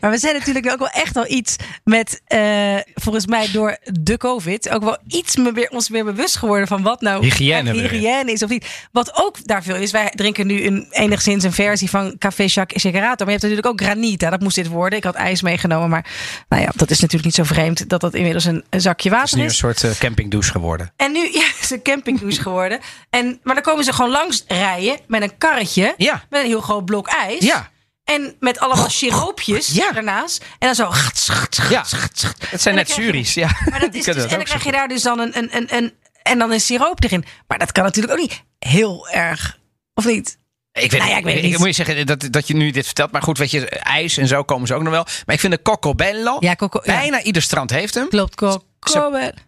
Maar we zijn natuurlijk ook wel echt al iets met, eh, volgens mij door de COVID, ook wel iets me weer, ons weer bewust geworden van wat nou Hygiëne is of niet. Wat ook daar veel is, wij drinken nu een, enigszins een versie van Café Checerato. Maar je hebt natuurlijk ook granita, dat moest dit worden. Ik had ijs meegenomen, maar nou ja, dat is natuurlijk niet zo vreemd dat dat inmiddels een, een zakje Het is water nu een is. soort eh, campingdouche geworden. En nu ja, is een campingdouche geworden. En, maar dan komen ze gewoon langs rijden met een karretje, Ja. met een heel groot blok ijs. Ja. En met allemaal siroopjes Ja. daarnaast. En dan zo. Ja. Het zijn net juries. Ja. Maar dat is dus, dat en dan krijg je daar dus dan een, een, een, een. En dan een siroop erin. Maar dat kan natuurlijk ook niet heel erg. Of niet? Ik, weet, Nou ja, ik weet het niet. moet je zeggen dat, dat je nu dit vertelt. Maar goed, weet je, ijs en zo komen ze ook nog wel. Maar ik vind de. Ja, Coco. ja, Bijna ieder strand heeft hem. klopt. Coco.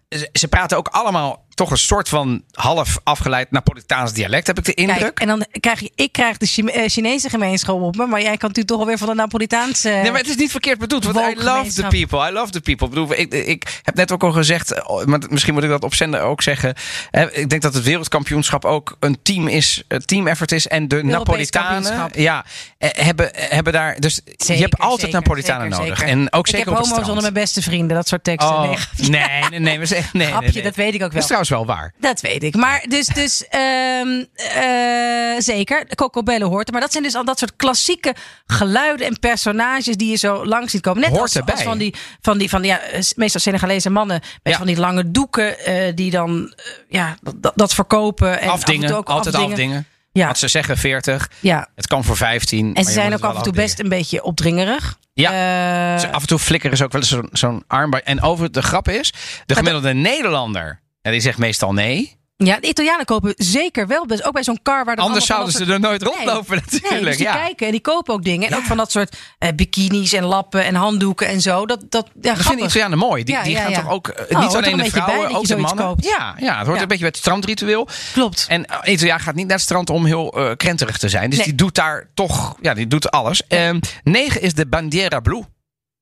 Ze, ze praten ook allemaal toch een soort van half afgeleid Napolitaans dialect, heb ik de indruk. Kijk, en dan krijg je, ik krijg de Chine- eh, Chinese gemeenschap op me, maar jij kan natuurlijk toch alweer van de Napolitaanse. Nee, maar het is niet verkeerd bedoeld. Want I love the people. I love the people. Ik, bedoel, ik, ik heb net ook al gezegd, eh, maar misschien moet ik dat op zender ook zeggen. Eh, Ik denk dat het wereldkampioenschap ook een team is, een team effort is. En de Europees Napolitanen kampioenschap. ja, eh, hebben, hebben daar. Dus je hebt altijd zeker, Napolitanen zeker, nodig. En ook ik zeker heb op het homo's strand. onder mijn beste vrienden, dat soort teksten. Oh, Nee, nee, nee, zeggen- nee, Grapje, nee. dat weet ik ook Dat is wel. trouwens wel waar. Dat weet ik. Maar dus, dus ehm, eh, zeker, Cocobello hoort er. Maar dat zijn dus al dat soort klassieke geluiden en personages die je zo langs ziet komen. Net Hoort als, erbij. als van die, van die, van die ja, meestal Senegalese mannen met Ja. van die lange doeken eh, die dan eh, ja, dat, dat verkopen. En af en afdingen, ook altijd afdingen. afdingen. Ja, Want ze zeggen 40. ja. Het kan voor 15. En ze zijn ook af en toe best een beetje opdringerig. Ja. Dus af en toe flikkeren ze ook wel eens zo'n zo'n arm. En over de grap is, de gemiddelde Nederlander, die zegt meestal nee. Ja, de Italianen kopen zeker wel best. Ook bij zo'n car waar Anders zouden ze er nooit Nee. rondlopen Nee, natuurlijk. dus die ja. kijken en die kopen ook dingen. En ook van dat soort eh, bikinis en lappen en handdoeken en zo. Dat, dat, ja, Dat vinden. Italianen mooi. Die, Ja, die gaan toch ook, eh, hoort niet een alleen de vrouwen, ook de mannen. koopt. Ja, ja, het hoort een beetje bij het strandritueel. Klopt. En uh, Italiaan gaat niet naar het strand om heel eh krenterig te zijn. Dus Nee. die doet daar toch, ja, die doet alles. Ehm, negen is de Bandiera Blu.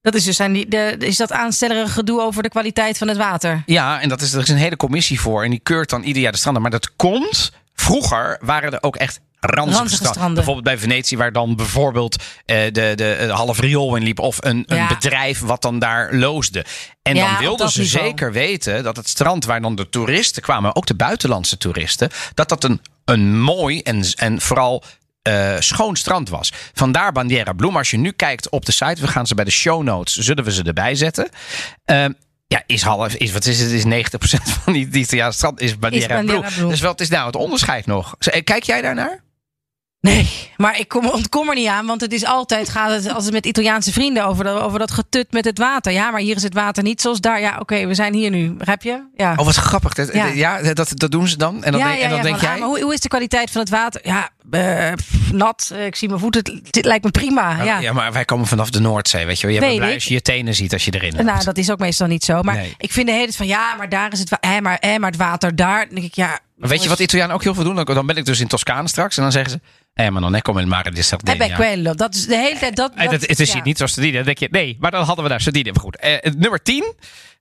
Dat is dus zijn die, de, is dat aanstellerige gedoe over de kwaliteit van het water. Ja, en dat is, er is een hele commissie voor. En die keurt dan ieder jaar de stranden. Maar dat komt, vroeger waren er ook echt ranzige, Ranzige stranden. stranden. Bijvoorbeeld bij Venetië, waar dan bijvoorbeeld eh, de, de, half riool in liep. Of een, bedrijf wat dan daar loosde. En Ja, dan wilden ze niveau. zeker weten dat het strand waar dan de toeristen kwamen, ook de buitenlandse toeristen, dat dat een, een mooi en, en vooral eh, schoon strand was. Vandaar Bandiera Bloem. Als je nu kijkt op de site, we gaan ze bij de show notes, zullen we ze erbij zetten. Ehm, ja, is half, is, wat is het? Is 90% van die, die Italiaanse strand is Bandiera, Bandiera Blu. Blu. Dus wat is nou het onderscheid nog? Eh, Kijk jij daarnaar? Nee, maar ik kom, ontkom er niet aan. Want het is altijd, gaat het als het met Italiaanse vrienden over dat, over dat getut met het water. Ja, maar hier is het water niet zoals daar. Ja, oké, we zijn hier nu. Begrijp je? Ja. Oh, wat grappig. Dat, Ja. ja. dat, dat doen ze dan. En dan, ja, denk, ja, en dan ja, denk van, ah, jij... maar hoe, hoe is de kwaliteit van het water? Ja, eh, pff, nat. Eh, ik zie mijn voeten. Het, het lijkt me prima. Ja. Ja. maar wij komen vanaf de Noordzee, weet je wel. Je bent blij als je je tenen ziet als je erin loopt. Nou, dat is ook meestal niet zo. Maar Nee. ik vind de hele tijd van ja, maar daar is het, hè, maar, hè, maar het water daar. Dan denk ik ja. Maar weet je wat Italianen ook heel veel doen? Dan, dan ben ik dus in Toscane straks en dan zeggen ze... Eh, maar è come il mare di Sardegna. ik quello. Dat is de hele tijd. Dat, Eh, dat, het is ja. hier niet zoals Sardinië. Dan denk je, nee, maar dan hadden we daar Sardinië. Goed, eh, nummer 10.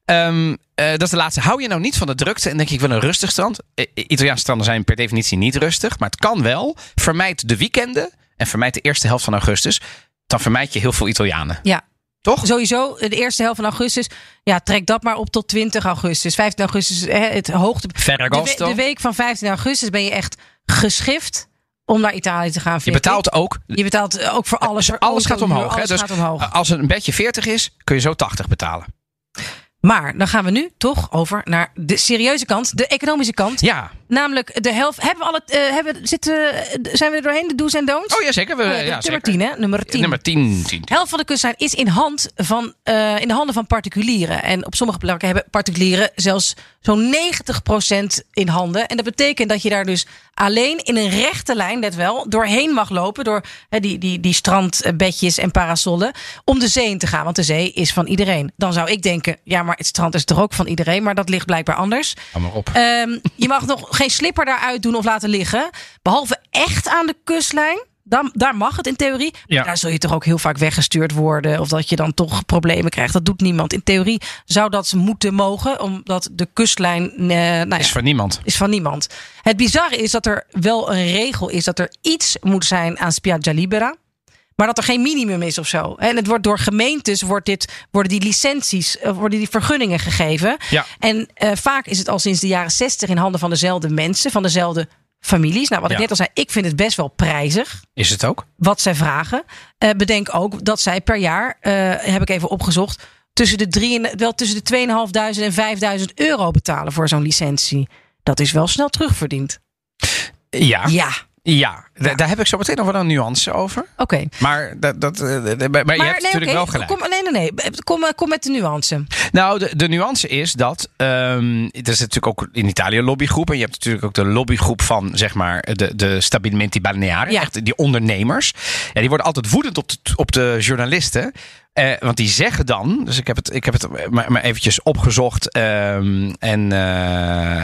Ehm, eh, dat is de laatste. Hou je nou niet van de drukte en denk je, ik wil een rustig strand? Eh, Italiaanse stranden zijn per definitie niet rustig. Maar het kan wel. Vermijd de weekenden en vermijd de eerste helft van augustus. Dan vermijd je heel veel Italianen. Ja. Toch? Sowieso, de eerste helft van augustus. Ja, trek dat maar op tot 20 augustus. 15 augustus, hè, het hoogte. De, de week van 15 augustus ben je echt geschift om naar Italië te gaan. Je ik. betaalt ook. Je betaalt eh, ook voor alles. Dus voor alles gaat omhoog. hè? Alles Dus gaat omhoog. Als het een bedje 40 is, kun je zo 80 betalen. Maar dan gaan we nu toch over naar de serieuze kant, de economische kant. Ja. Namelijk de helft. Hebben we al het, eh, hebben, zitten, zijn we er doorheen, de do's en don'ts? Oh ja, zeker. We, Oh ja, ja, nummer zeker. 10, hè? Nummer 10. Nummer 10. 10. De helft van de kustlijn is in, hand van, eh, in de handen van particulieren. En op sommige plekken hebben particulieren zelfs zo'n 90% in handen. En dat betekent dat je daar dus alleen in een rechte lijn, net wel, doorheen mag lopen. Door die, die, die strandbedjes en parasollen. Om de zee in te gaan. Want de zee is van iedereen. Dan zou ik denken, ja, maar het strand is toch ook van iedereen. Maar dat ligt blijkbaar anders. Hou maar op. Ehm, je mag nog geen slipper daaruit doen of laten liggen. Behalve echt aan de kustlijn. daar, daar mag het in theorie. Maar Ja. daar zul je toch ook heel vaak weggestuurd worden. Of dat je dan toch problemen krijgt. Dat doet niemand. In theorie zou dat moeten mogen. Omdat de kustlijn. eh, nou ja, Is van niemand. is van niemand. Het bizarre is dat er wel een regel is dat er iets moet zijn aan Spiaggia Libera. Maar dat er geen minimum is of zo. En het wordt door gemeentes wordt dit, worden die licenties, eh, worden die vergunningen gegeven. Ja. En eh, vaak is het al sinds de jaren 60 in handen van dezelfde mensen, van dezelfde families. Nou, wat ik net al zei, ik vind het best wel prijzig Is het ook? wat zij vragen. Eh, bedenk ook dat zij per jaar, heb ik even opgezocht, tussen de, drie en, wel tussen de 2.500 en 5.000 euro betalen voor zo'n licentie. Dat is wel snel terugverdiend. Ja. Ja, Ja. Da- Daar heb ik zo meteen nog wel een nuance over. oké. Maar, dat, dat, eh, maar, maar je Maar hebt natuurlijk wel gelijk. Kom, nee, nee, nee. Kom, eh, kom met de nuance. Nou, de, de nuance is dat. ehm er is natuurlijk ook in Italië een lobbygroep. En je hebt natuurlijk ook de lobbygroep van, zeg maar, de, de Stabilimenti Balneari. Ja. Echt die ondernemers. Ja, die worden altijd woedend op de, op de journalisten. Eh, want die zeggen dan, dus ik heb het, ik heb het maar, maar eventjes opgezocht ehm, en,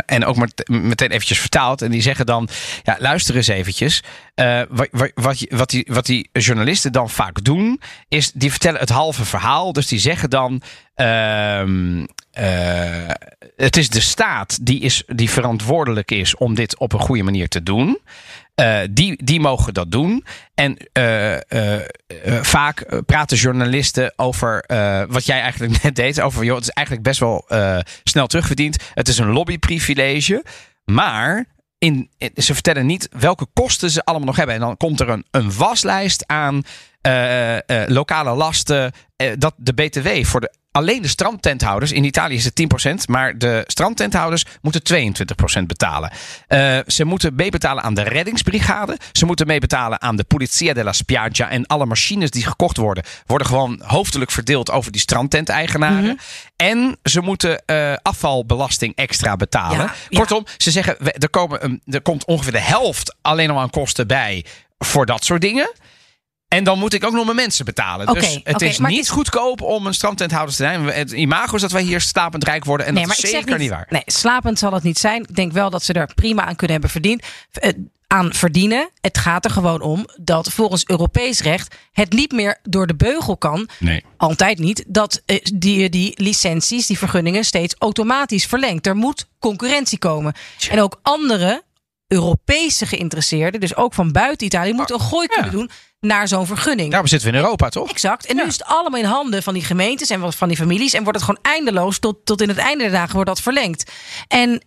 en ook met, meteen eventjes vertaald. En die zeggen dan, ja, luister eens eventjes. Eh, wat, wat, wat, die, wat die journalisten dan vaak doen, is die vertellen het halve verhaal. Dus die zeggen dan, ehm, eh, het is de staat die, is, die verantwoordelijk is om dit op een goede manier te doen. Eh, die, die mogen dat doen. En vaak praten journalisten over wat jij eigenlijk net deed. Over, joh, het is eigenlijk best wel snel terugverdiend. Het is een lobbyprivilege. Maar in- ze vertellen niet welke kosten ze allemaal nog hebben. En dan komt er een, een waslijst aan eh, eh, lokale lasten. eh, dat de BTW voor de, alleen de strandtenthouders. In Italië is het 10%. Maar de strandtenthouders moeten 22% betalen. Eh, ze moeten meebetalen aan de reddingsbrigade. Ze moeten meebetalen aan de Polizia della Spiaggia. En alle machines die gekocht worden, worden gewoon hoofdelijk verdeeld over die strandtenteigenaren. Mhm. En ze moeten eh, afvalbelasting extra betalen. Ja, ja. Kortom, ze zeggen er, komen er komt ongeveer de helft alleen al aan kosten bij voor dat soort dingen. En dan moet ik ook nog mijn mensen betalen. Dus het is niet het is- goedkoop om een strandtenthouder te zijn. Het imago is dat wij hier slapend rijk worden. En nee, dat maar is zeker niet, niet waar. Nee, slapend zal het niet zijn. Ik denk wel dat ze er prima aan kunnen hebben verdiend. eh, aan verdienen. Het gaat er gewoon om dat volgens Europees recht het niet meer door de beugel kan. Nee. Altijd niet. Dat eh, die, die licenties, die vergunningen steeds automatisch verlengt. Er moet concurrentie komen. En ook andere Europese geïnteresseerden, dus ook van buiten Italië, moeten een gooi kunnen doen naar zo'n vergunning. Daarom zitten we in Europa, toch? Exact. En nu is het allemaal in handen van die gemeentes en van die families. En wordt het gewoon eindeloos tot, tot in het einde der dagen wordt dat verlengd. En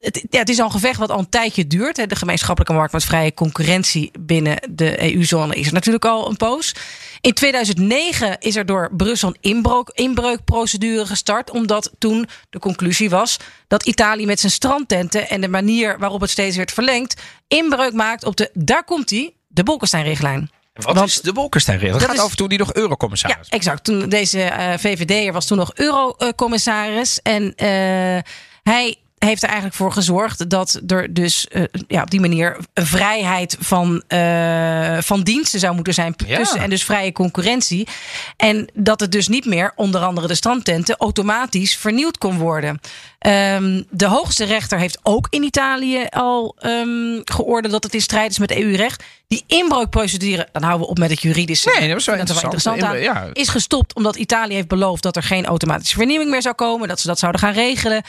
het, ja, het is al een gevecht wat al een tijdje duurt. hè. De gemeenschappelijke markt met vrije concurrentie binnen de EU-zone is er natuurlijk al een poos. In 2009 is er door Brussel een inbreuk, inbreukprocedure gestart. Omdat toen de conclusie was dat Italië met zijn strandtenten en de manier waarop het steeds werd verlengd. inbreuk maakt op de, daar komt die, de Bolkestein-richtlijn. Wat Want- is de Bolkestein-regel? Het Dat gaat over toen die nog Ja, eurocommissaris exact. Toen deze eh VVD'er was toen nog eurocommissaris. En eh, hij heeft er eigenlijk voor gezorgd dat er dus eh, ja, op die manier een vrijheid van, eh, van diensten zou moeten zijn Ja. tussen en dus vrije concurrentie. En dat het dus niet meer, onder andere de strandtenten, automatisch vernieuwd kon worden. Ehm, de hoogste rechter heeft ook in Italië al ehm, geoordeeld dat het in strijd is met EU-recht. Die inbreukprocedure, dan houden we op met het juridische. Nee, dat is wel interessant. interessant aan, Ja. is gestopt omdat Italië heeft beloofd dat er geen automatische vernieuwing meer zou komen. Dat ze dat zouden gaan regelen.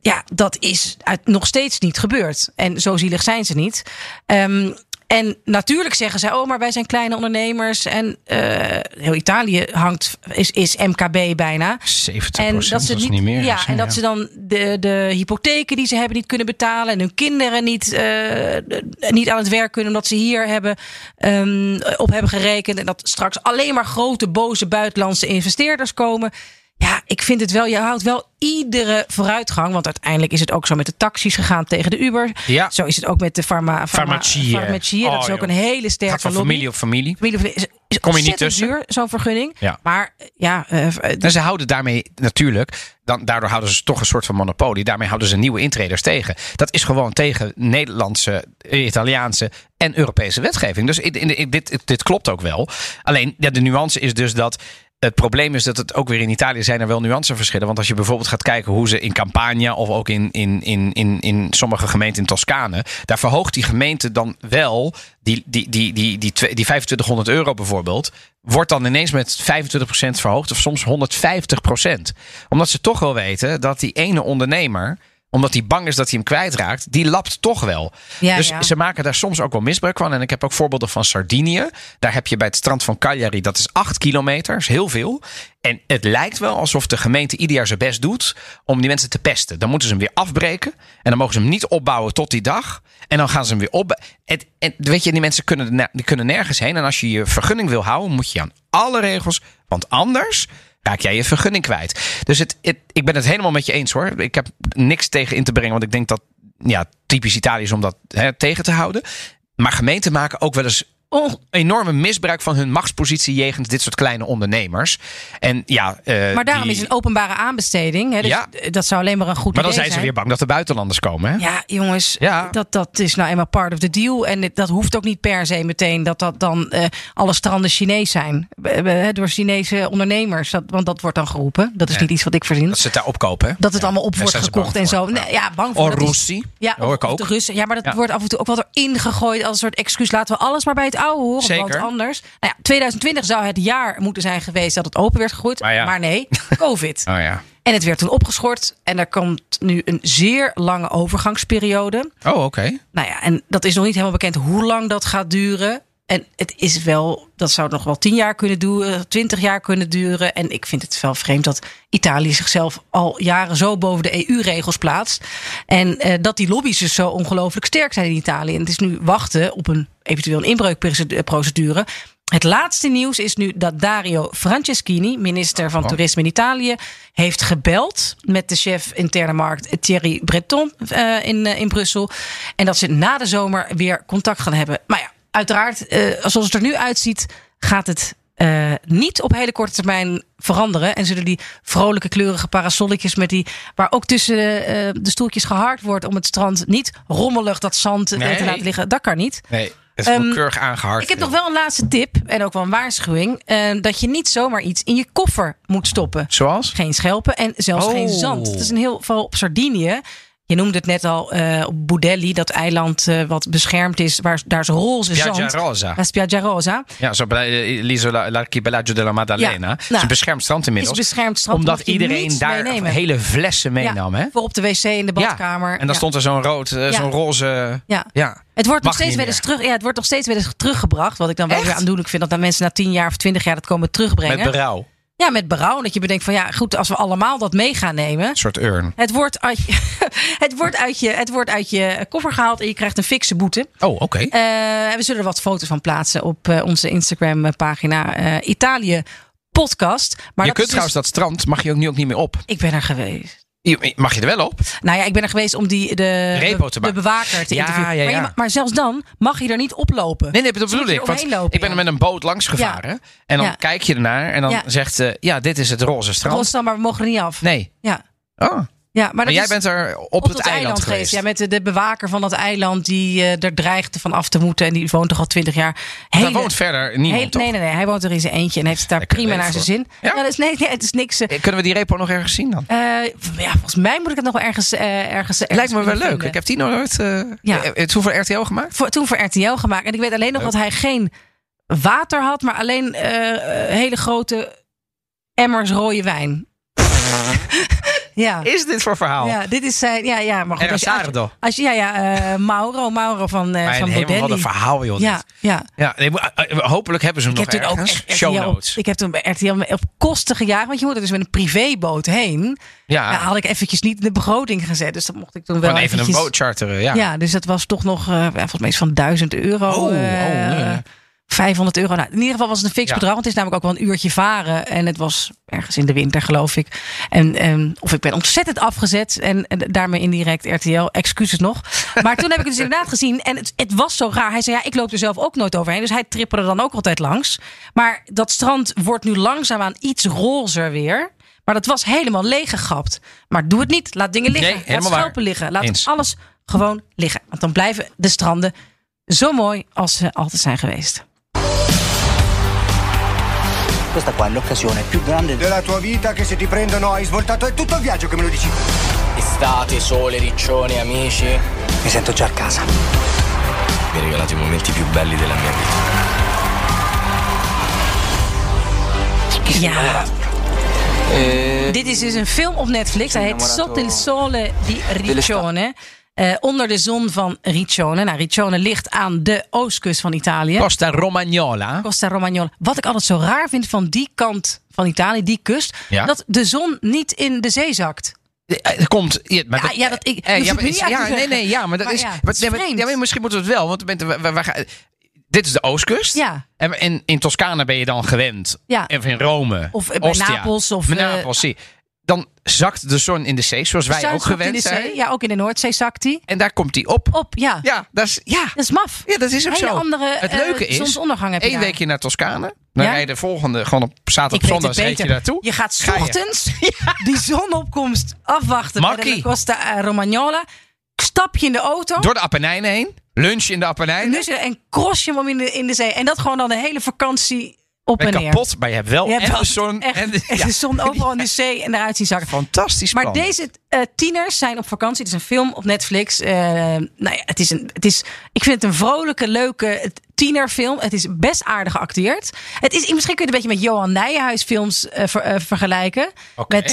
Ja, dat is uit- nog steeds niet gebeurd. En zo zielig zijn ze niet. Ehm, en natuurlijk zeggen zij, oh, maar wij zijn kleine ondernemers. En eh, heel Italië hangt, is, is MKB bijna. 70% En dat ze niet, niet meer. ja, is, en dat ze dan de, de hypotheken die ze hebben niet kunnen betalen. En hun kinderen niet, eh, niet aan het werk kunnen. Omdat ze hier hebben, ehm, op hebben gerekend. En dat straks alleen maar grote, boze buitenlandse investeerders komen. Ja, ik vind het wel, je houdt wel iedere vooruitgang. Want uiteindelijk is het ook zo met de taxis gegaan tegen de Uber. Ja. Zo is het ook met de farma, farma, Farmacieën. farmacieën. dat Oh, is ook joh. een hele Gaat sterke van lobby. familie op familie. Familie is, is Kom je niet tussen. duur, zo'n vergunning. Ja. Maar ja, eh, En ze houden daarmee natuurlijk, dan, daardoor houden ze toch een soort van monopolie. Daarmee houden ze nieuwe intreders tegen. Dat is gewoon tegen Nederlandse, Italiaanse en Europese wetgeving. Dus in, in, in- dit, dit klopt ook wel. Alleen ja, de nuance is dus dat het probleem is dat het ook weer in Italië zijn er wel nuanceverschillen. Want als je bijvoorbeeld gaat kijken hoe ze in Campania of ook in, in, in, in, in sommige gemeenten in Toscane. Daar verhoogt die gemeente dan wel die, die, die, die, die, twee- die 2500 euro bijvoorbeeld. Wordt dan ineens met 25% verhoogd of soms 150%. Omdat ze toch wel weten dat die ene ondernemer omdat hij bang is dat hij hem kwijtraakt, die lapt toch wel. Ja, dus ja. ze maken daar soms ook wel misbruik van. En ik heb ook voorbeelden van Sardinië. Daar heb je bij het strand van Cagliari, dat is 8 kilometer, is heel veel. En het lijkt wel alsof de gemeente ieder jaar zijn best doet om die mensen te pesten. Dan moeten ze hem weer afbreken. En dan mogen ze hem niet opbouwen tot die dag. En dan gaan ze hem weer op. En, en weet je, die mensen kunnen, ne- die kunnen nergens heen. En als je je vergunning wil houden, moet je aan alle regels. Want anders raak jij je vergunning kwijt. Dus het, ik ben het helemaal met je eens hoor. Ik heb niks tegen in te brengen. Want ik denk dat ja, typisch Italië is om dat hè, tegen te houden. Maar gemeenten maken ook wel eens enorme misbruik van hun machtspositie jegens dit soort kleine ondernemers. En ja, eh, Maar daarom die- is een openbare aanbesteding. Hè, dus Ja. Dat zou alleen maar een goed Maar dan idee zijn ze weer bang dat de buitenlanders komen. Hè? Ja, jongens, Ja. Dat, dat is nou eenmaal part of the deal. En dat hoeft ook niet per se meteen dat dat dan eh, alle stranden Chinees zijn. Door Chinese ondernemers. Dat, want dat wordt dan geroepen. Dat is Ja. niet iets wat ik verzin. Dat ze het daar opkopen. Hè? Dat het allemaal op wordt zijn gekocht en zo. Nee, ja, bang voor. Of dat is- Russie. Ja, hoor ik ook. de Russen. Ja, maar dat wordt af en toe ook wel door ingegooid als een soort excuus. Laten we alles maar bij het oude horen. Zeker. Want anders. Nou ja, 2020 zou het jaar moeten zijn geweest dat het open werd gegooid. Maar nee, COVID. Oh ja. En het werd toen opgeschort. En er komt nu een zeer lange overgangsperiode. Oh, oké. Nou ja, en dat is nog niet helemaal bekend hoe lang dat gaat duren. En het is wel, dat zou nog wel tien jaar kunnen duren, twintig jaar kunnen duren. En ik vind het wel vreemd dat Italië zichzelf al jaren zo boven de EU-regels plaatst. En eh, dat die lobby's dus zo ongelooflijk sterk zijn in Italië. En het is nu wachten op een eventueel een inbreukprocedure. Het laatste nieuws is nu dat Dario Franceschini, minister van Oh. Toerisme in Italië, heeft gebeld met de chef interne markt Thierry Breton eh, in, eh, in Brussel. En dat ze na de zomer weer contact gaan hebben. Maar ja, uiteraard, eh, zoals het er nu uitziet, gaat het eh, niet op hele korte termijn veranderen. En zullen die vrolijke kleurige parasolletjes met die, waar ook tussen eh, de stoeltjes geharkt wordt om het strand niet rommelig dat zand Nee. te laten liggen. Dat kan niet. Nee, het Ehm, moet keurig aangehard. Ik heb nog wel een laatste tip en ook wel een waarschuwing. eh, dat je niet zomaar iets in je koffer moet stoppen. Zoals? Geen schelpen en zelfs Oh. geen zand. Het is een heel geval op Sardinië. Je noemde het net al eh, op Boudelli, dat eiland eh, wat beschermd is, waar daar is roze Piaggia zand. Rosa. La Spiaggia Rosa Ja, zo bij l'isola l'archipelago della Maddalena. Ja, Het is nou, een beschermd strand is inmiddels. beschermd strand. omdat iedereen daar meenemen. hele flessen meenam. hè? Voor op de wc in de badkamer. Ja. En dan Ja. stond er zo'n rood, Ja. zo'n roze... Ja. Ja. Het wordt, nog steeds eens meer. terug, ja, het wordt nog steeds wel eens teruggebracht. Wat ik dan wel weer aandoenlijk vind. Dat dan mensen na 10 jaar of 20 jaar dat komen terugbrengen. Met berouw. Ja, met berouw. Dat je bedenkt van ja, goed, als we allemaal dat mee gaan nemen. Een soort urn. Het wordt, uit je, het, wordt uit je, het wordt uit je koffer gehaald en je krijgt een fikse boete. Oh, oké. Eh, we zullen er wat foto's van plaatsen op eh, onze Instagram-pagina eh, Italië Podcast. Maar je kunt is trouwens dus- dat strand, mag je ook nu ook niet meer op. Ik ben er geweest. Mag je er wel op? Nou ja, ik ben er geweest om die, de, Repo te de, bewaker te Ja, interviewen. ja, Maar, je ja. ma- maar zelfs dan mag je er niet oplopen. Nee, nee, dat bedoel ik. Want omheen lopen, ik ben er met een boot langs gevaren. En dan kijk je ernaar en dan zegt ze... Ja, dit is het roze strand. Rotterdam, maar we mogen er niet af. Nee. Ja. Oh. Ja, maar, jij is bent er op, op het eiland, geweest. Ja, met de, de bewaker van dat eiland die eh, er dreigt van af te moeten. En die woont toch al twintig jaar. Daar Hele- woont verder niemand, Heel- toch? nee, nee, nee. Hij woont er in zijn eentje en heeft het daar Lekker prima naar zijn voor. zin. Ja? is, nee, nee, het is niks. eh, Kunnen we die repo nog ergens zien dan? eh, ja, volgens mij moet ik het nog wel ergens. ergens, ergens Lijkt me wel leuk. vinden. Ik heb die nog nooit... Ja. Het hoeveel RTL gemaakt? voor, toen voor RTL gemaakt. En ik weet alleen nog Leuk. dat hij geen water had, maar alleen hele grote emmers rode wijn. ja. Is dit voor verhaal? Ja, dit is zijn. Ja, ja, maar goed. Als je, als je- Sardo. als je- ja, ja, eh, Mauro, Mauro van, Maar van helemaal wat Bodelli. een verhaal, joh. Ja, dit. ja. ja nee, eh, hopelijk hebben ze hem Ik nog heb ook ergens. echt Show op- notes. ik heb toen bij RTL op kosten gejaagd. Want je moet er dus met een privéboot heen. Ja, Ja, had ik eventjes niet in de begroting gezet. Dus dat mocht ik toen wel gewoon even een boot charteren. Ja. Ja. dus dat was toch nog ja, volgens mij van 1000 euro. Oh, oh, nee. 500 euro. Nou, in ieder geval was het een fix Ja. bedrag. Want het is namelijk ook wel een uurtje varen. En het was ergens in de winter, geloof ik. En, en of ik ben ontzettend afgezet. En, en daarmee indirect RTL. Excuses nog. Maar toen heb ik het dus inderdaad gezien. En het, het was zo raar. Hij zei, ja, ik loop er zelf ook nooit overheen. Dus hij tripperde dan ook altijd langs. Maar dat strand wordt nu langzaamaan iets rozer weer. Maar dat was helemaal leeggegapt. Maar doe het niet. Laat dingen liggen. Nee, Laat schelpen liggen. Laat Eens. alles gewoon liggen. Want dan blijven de stranden zo mooi als ze altijd zijn geweest. Questa qua è l'occasione più grande Della tua vita che se ti prendono hai svoltato è tutto il viaggio che me lo dici. Estate, sole, riccioni, amici. Mi sento già a casa. Mi hai regalato i momenti più belli della mia vita. Ja. Eh, Dit is dus een film op Netflix. Hij heet Sotto il sole di Riccione. Eh, onder de zon van Riccione. Nou, Riccione ligt aan de oostkust van Italië. Costa Romagnola. Costa Romagnola. Wat ik altijd zo raar vind van die kant van Italië, die kust, Ja. dat de zon niet in de zee zakt. Er komt. Ja, maar Ja, ja, dat ik- eh, ja, ik maar is- ja, nee, nee, ja, maar dat Maar is. ja, maar- nee, maar- ja, misschien moeten we het wel, want we, we, dit is de oostkust. Ja. En in, in Toscane ben je dan gewend. Ja. Of in Rome. Of bij Ostia. Napels of, eh, Napels, zie. Dan zakt de zon in de zee, zoals wij ook zakt gewend zijn. Ja, ook in de Noordzee zakt die. En daar komt die op. Op, ja. Ja, dat is, ja. Dat is maf. Ja, dat is ook Hele zo. andere, het eh, leuke is, je één daar. weekje naar Toscane. Dan Ja? rij je de volgende, gewoon op zaterdag, zondag, reed je naartoe. Je gaat 's Ga je. ochtends die zonopkomst afwachten bij de. Costa eh, Romagnola. Stap je in de auto. Door de Appenijnen heen. Lunch in de Appenijnen. en cross je hem in de, in de zee. En dat gewoon dan de hele vakantie op en neer. kapot, maar je hebt wel Je hebt en wel de zon. echt- en de, echt ja. de zon overal in de zee en eruit zien zakken. Fantastisch Maar deze eh, tieners zijn op vakantie. Het is een film op Netflix. Eh, nou ja, het is een, het is, ik vind het een vrolijke, leuke tienerfilm. Het is best aardig geacteerd. Het is, misschien kun je het een beetje met Johan Nijenhuis films eh, ver- vergelijken. Met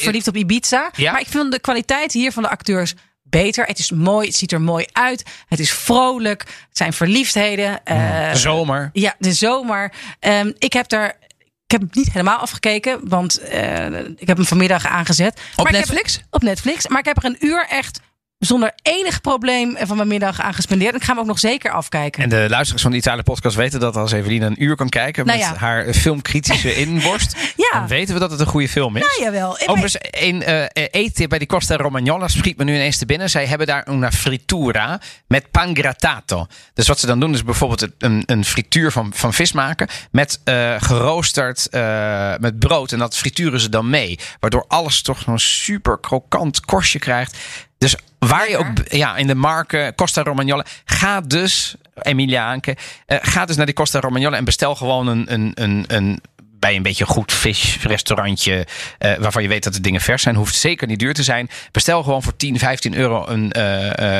Verliefd op Ibiza. Ja? Maar ik vind de kwaliteit hier van de acteurs beter. Het is mooi, het ziet er mooi uit. Het is vrolijk. Het zijn verliefdheden. eh, Zomer. ja, de zomer. Ehm, ik heb daar. Ik heb hem niet helemaal afgekeken, want eh, ik heb hem vanmiddag aangezet. Op Maar ik heb- Netflix? op Netflix. Maar ik heb er een uur echt zonder enig probleem van mijn middag aan gespendeerd. Ik ga hem ook nog zeker afkijken. En de luisteraars van de Italië podcast weten dat als Evelien een uur kan kijken Nou met ja. haar filmkritische inborst, Ja. dan weten we dat het een goede film is. Nou, jawel. Overigens, een eh eettip bij die Costa Romagnola schiet me nu ineens te binnen. Zij hebben daar una fritura met pan grattato. Dus wat ze dan doen is bijvoorbeeld een, een frituur van, van vis maken met eh, geroosterd eh, met brood. En dat frituren ze dan mee. Waardoor alles toch zo'n super krokant korstje krijgt. Dus waar je ook ja, in de marken Costa Romagnola, ga dus, Emilia Aanke, eh, ga dus naar die Costa Romagnola en bestel gewoon een, een, een, een bij een beetje goed visrestaurantje eh waarvan je weet dat de dingen vers zijn. Hoeft zeker niet duur te zijn. Bestel gewoon voor 10, 15 euro een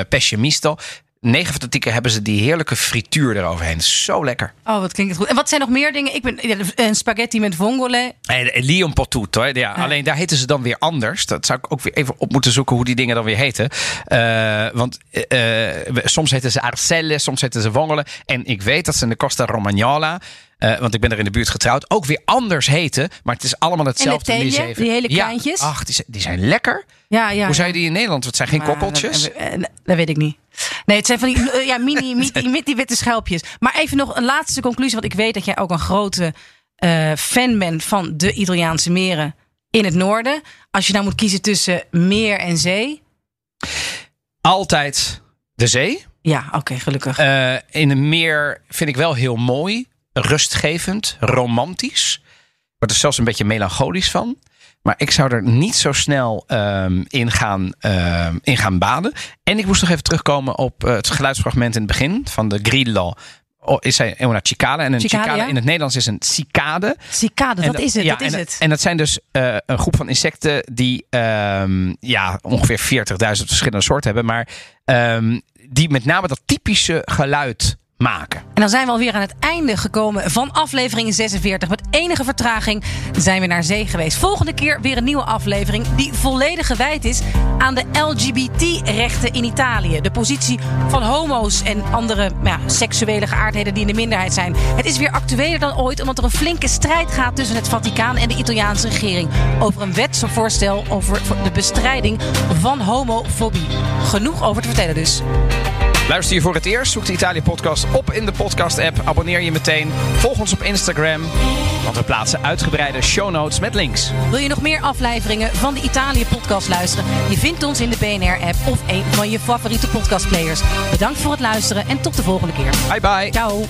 pesce misto. 9 van de 10 keer hebben ze die heerlijke frituur eroverheen. Zo lekker. Oh, wat klinkt het goed. En wat zijn nog meer dingen? Ik ben ja, een spaghetti met vongole. En en Lion Potuto. Hè? Ja, Alleen daar heten ze dan weer anders. Dat zou ik ook weer even op moeten zoeken hoe die dingen dan weer heten. Eh, want eh, eh, soms heten ze arcelle, soms heten ze vongole. En ik weet dat ze in de Costa Romagnola... eh, want ik ben er in de buurt getrouwd. Ook weer anders heten. Maar het is allemaal hetzelfde. En de die hele Ja, kleintjes? ach, die, zijn- die zijn lekker. Ja, ja. Hoe je die in Nederland? Het zijn geen Maar, kokkeltjes. eh, eh, Dat weet ik niet. Nee, het zijn van die eh, ja, mini, mini, die witte schelpjes. Maar even nog een laatste conclusie. Want ik weet dat jij ook een grote eh, fan bent van de Italiaanse meren in het noorden. Als je nou moet kiezen tussen meer en zee. Altijd de zee. Ja, oké, gelukkig. Eh, in een meer vind ik wel heel mooi. Rustgevend. Romantisch. Wordt er zelfs een beetje melancholisch van. Maar ik zou er niet zo snel ehm, in, gaan, in gaan baden. En ik moest nog even terugkomen op eh, het geluidsfragment in het begin van de Grillo. Oh, is hij una cicala. En een ja. in het Nederlands is een cicade. Cicade, dat is het. ja, dat is en, het. En dat zijn dus eh, een groep van insecten die ehm, ja, ongeveer 40.000 verschillende soorten hebben. Maar die met name dat typische geluid maken. En dan zijn we alweer aan het einde gekomen van aflevering 46. Met enige vertraging zijn we naar zee geweest. Volgende keer weer een nieuwe aflevering die volledig gewijd is aan de LGBT-rechten in Italië. De positie van homo's en andere ja, seksuele geaardheden die in de minderheid zijn. Het is weer actueler dan ooit omdat er een flinke strijd gaat tussen het Vaticaan en de Italiaanse regering. Over een wetsvoorstel over de bestrijding van homofobie. Genoeg over te vertellen dus. Luister je voor het eerst? Zoek de Italië podcast op in de podcast app. Abonneer je meteen. Volg ons op Instagram. Want we plaatsen uitgebreide show notes met links. Wil je nog meer afleveringen van de Italië podcast luisteren? Je vindt ons in de BNR-app of een van je favoriete podcastplayers. Bedankt voor het luisteren en tot de volgende keer. Bye bye. Ciao.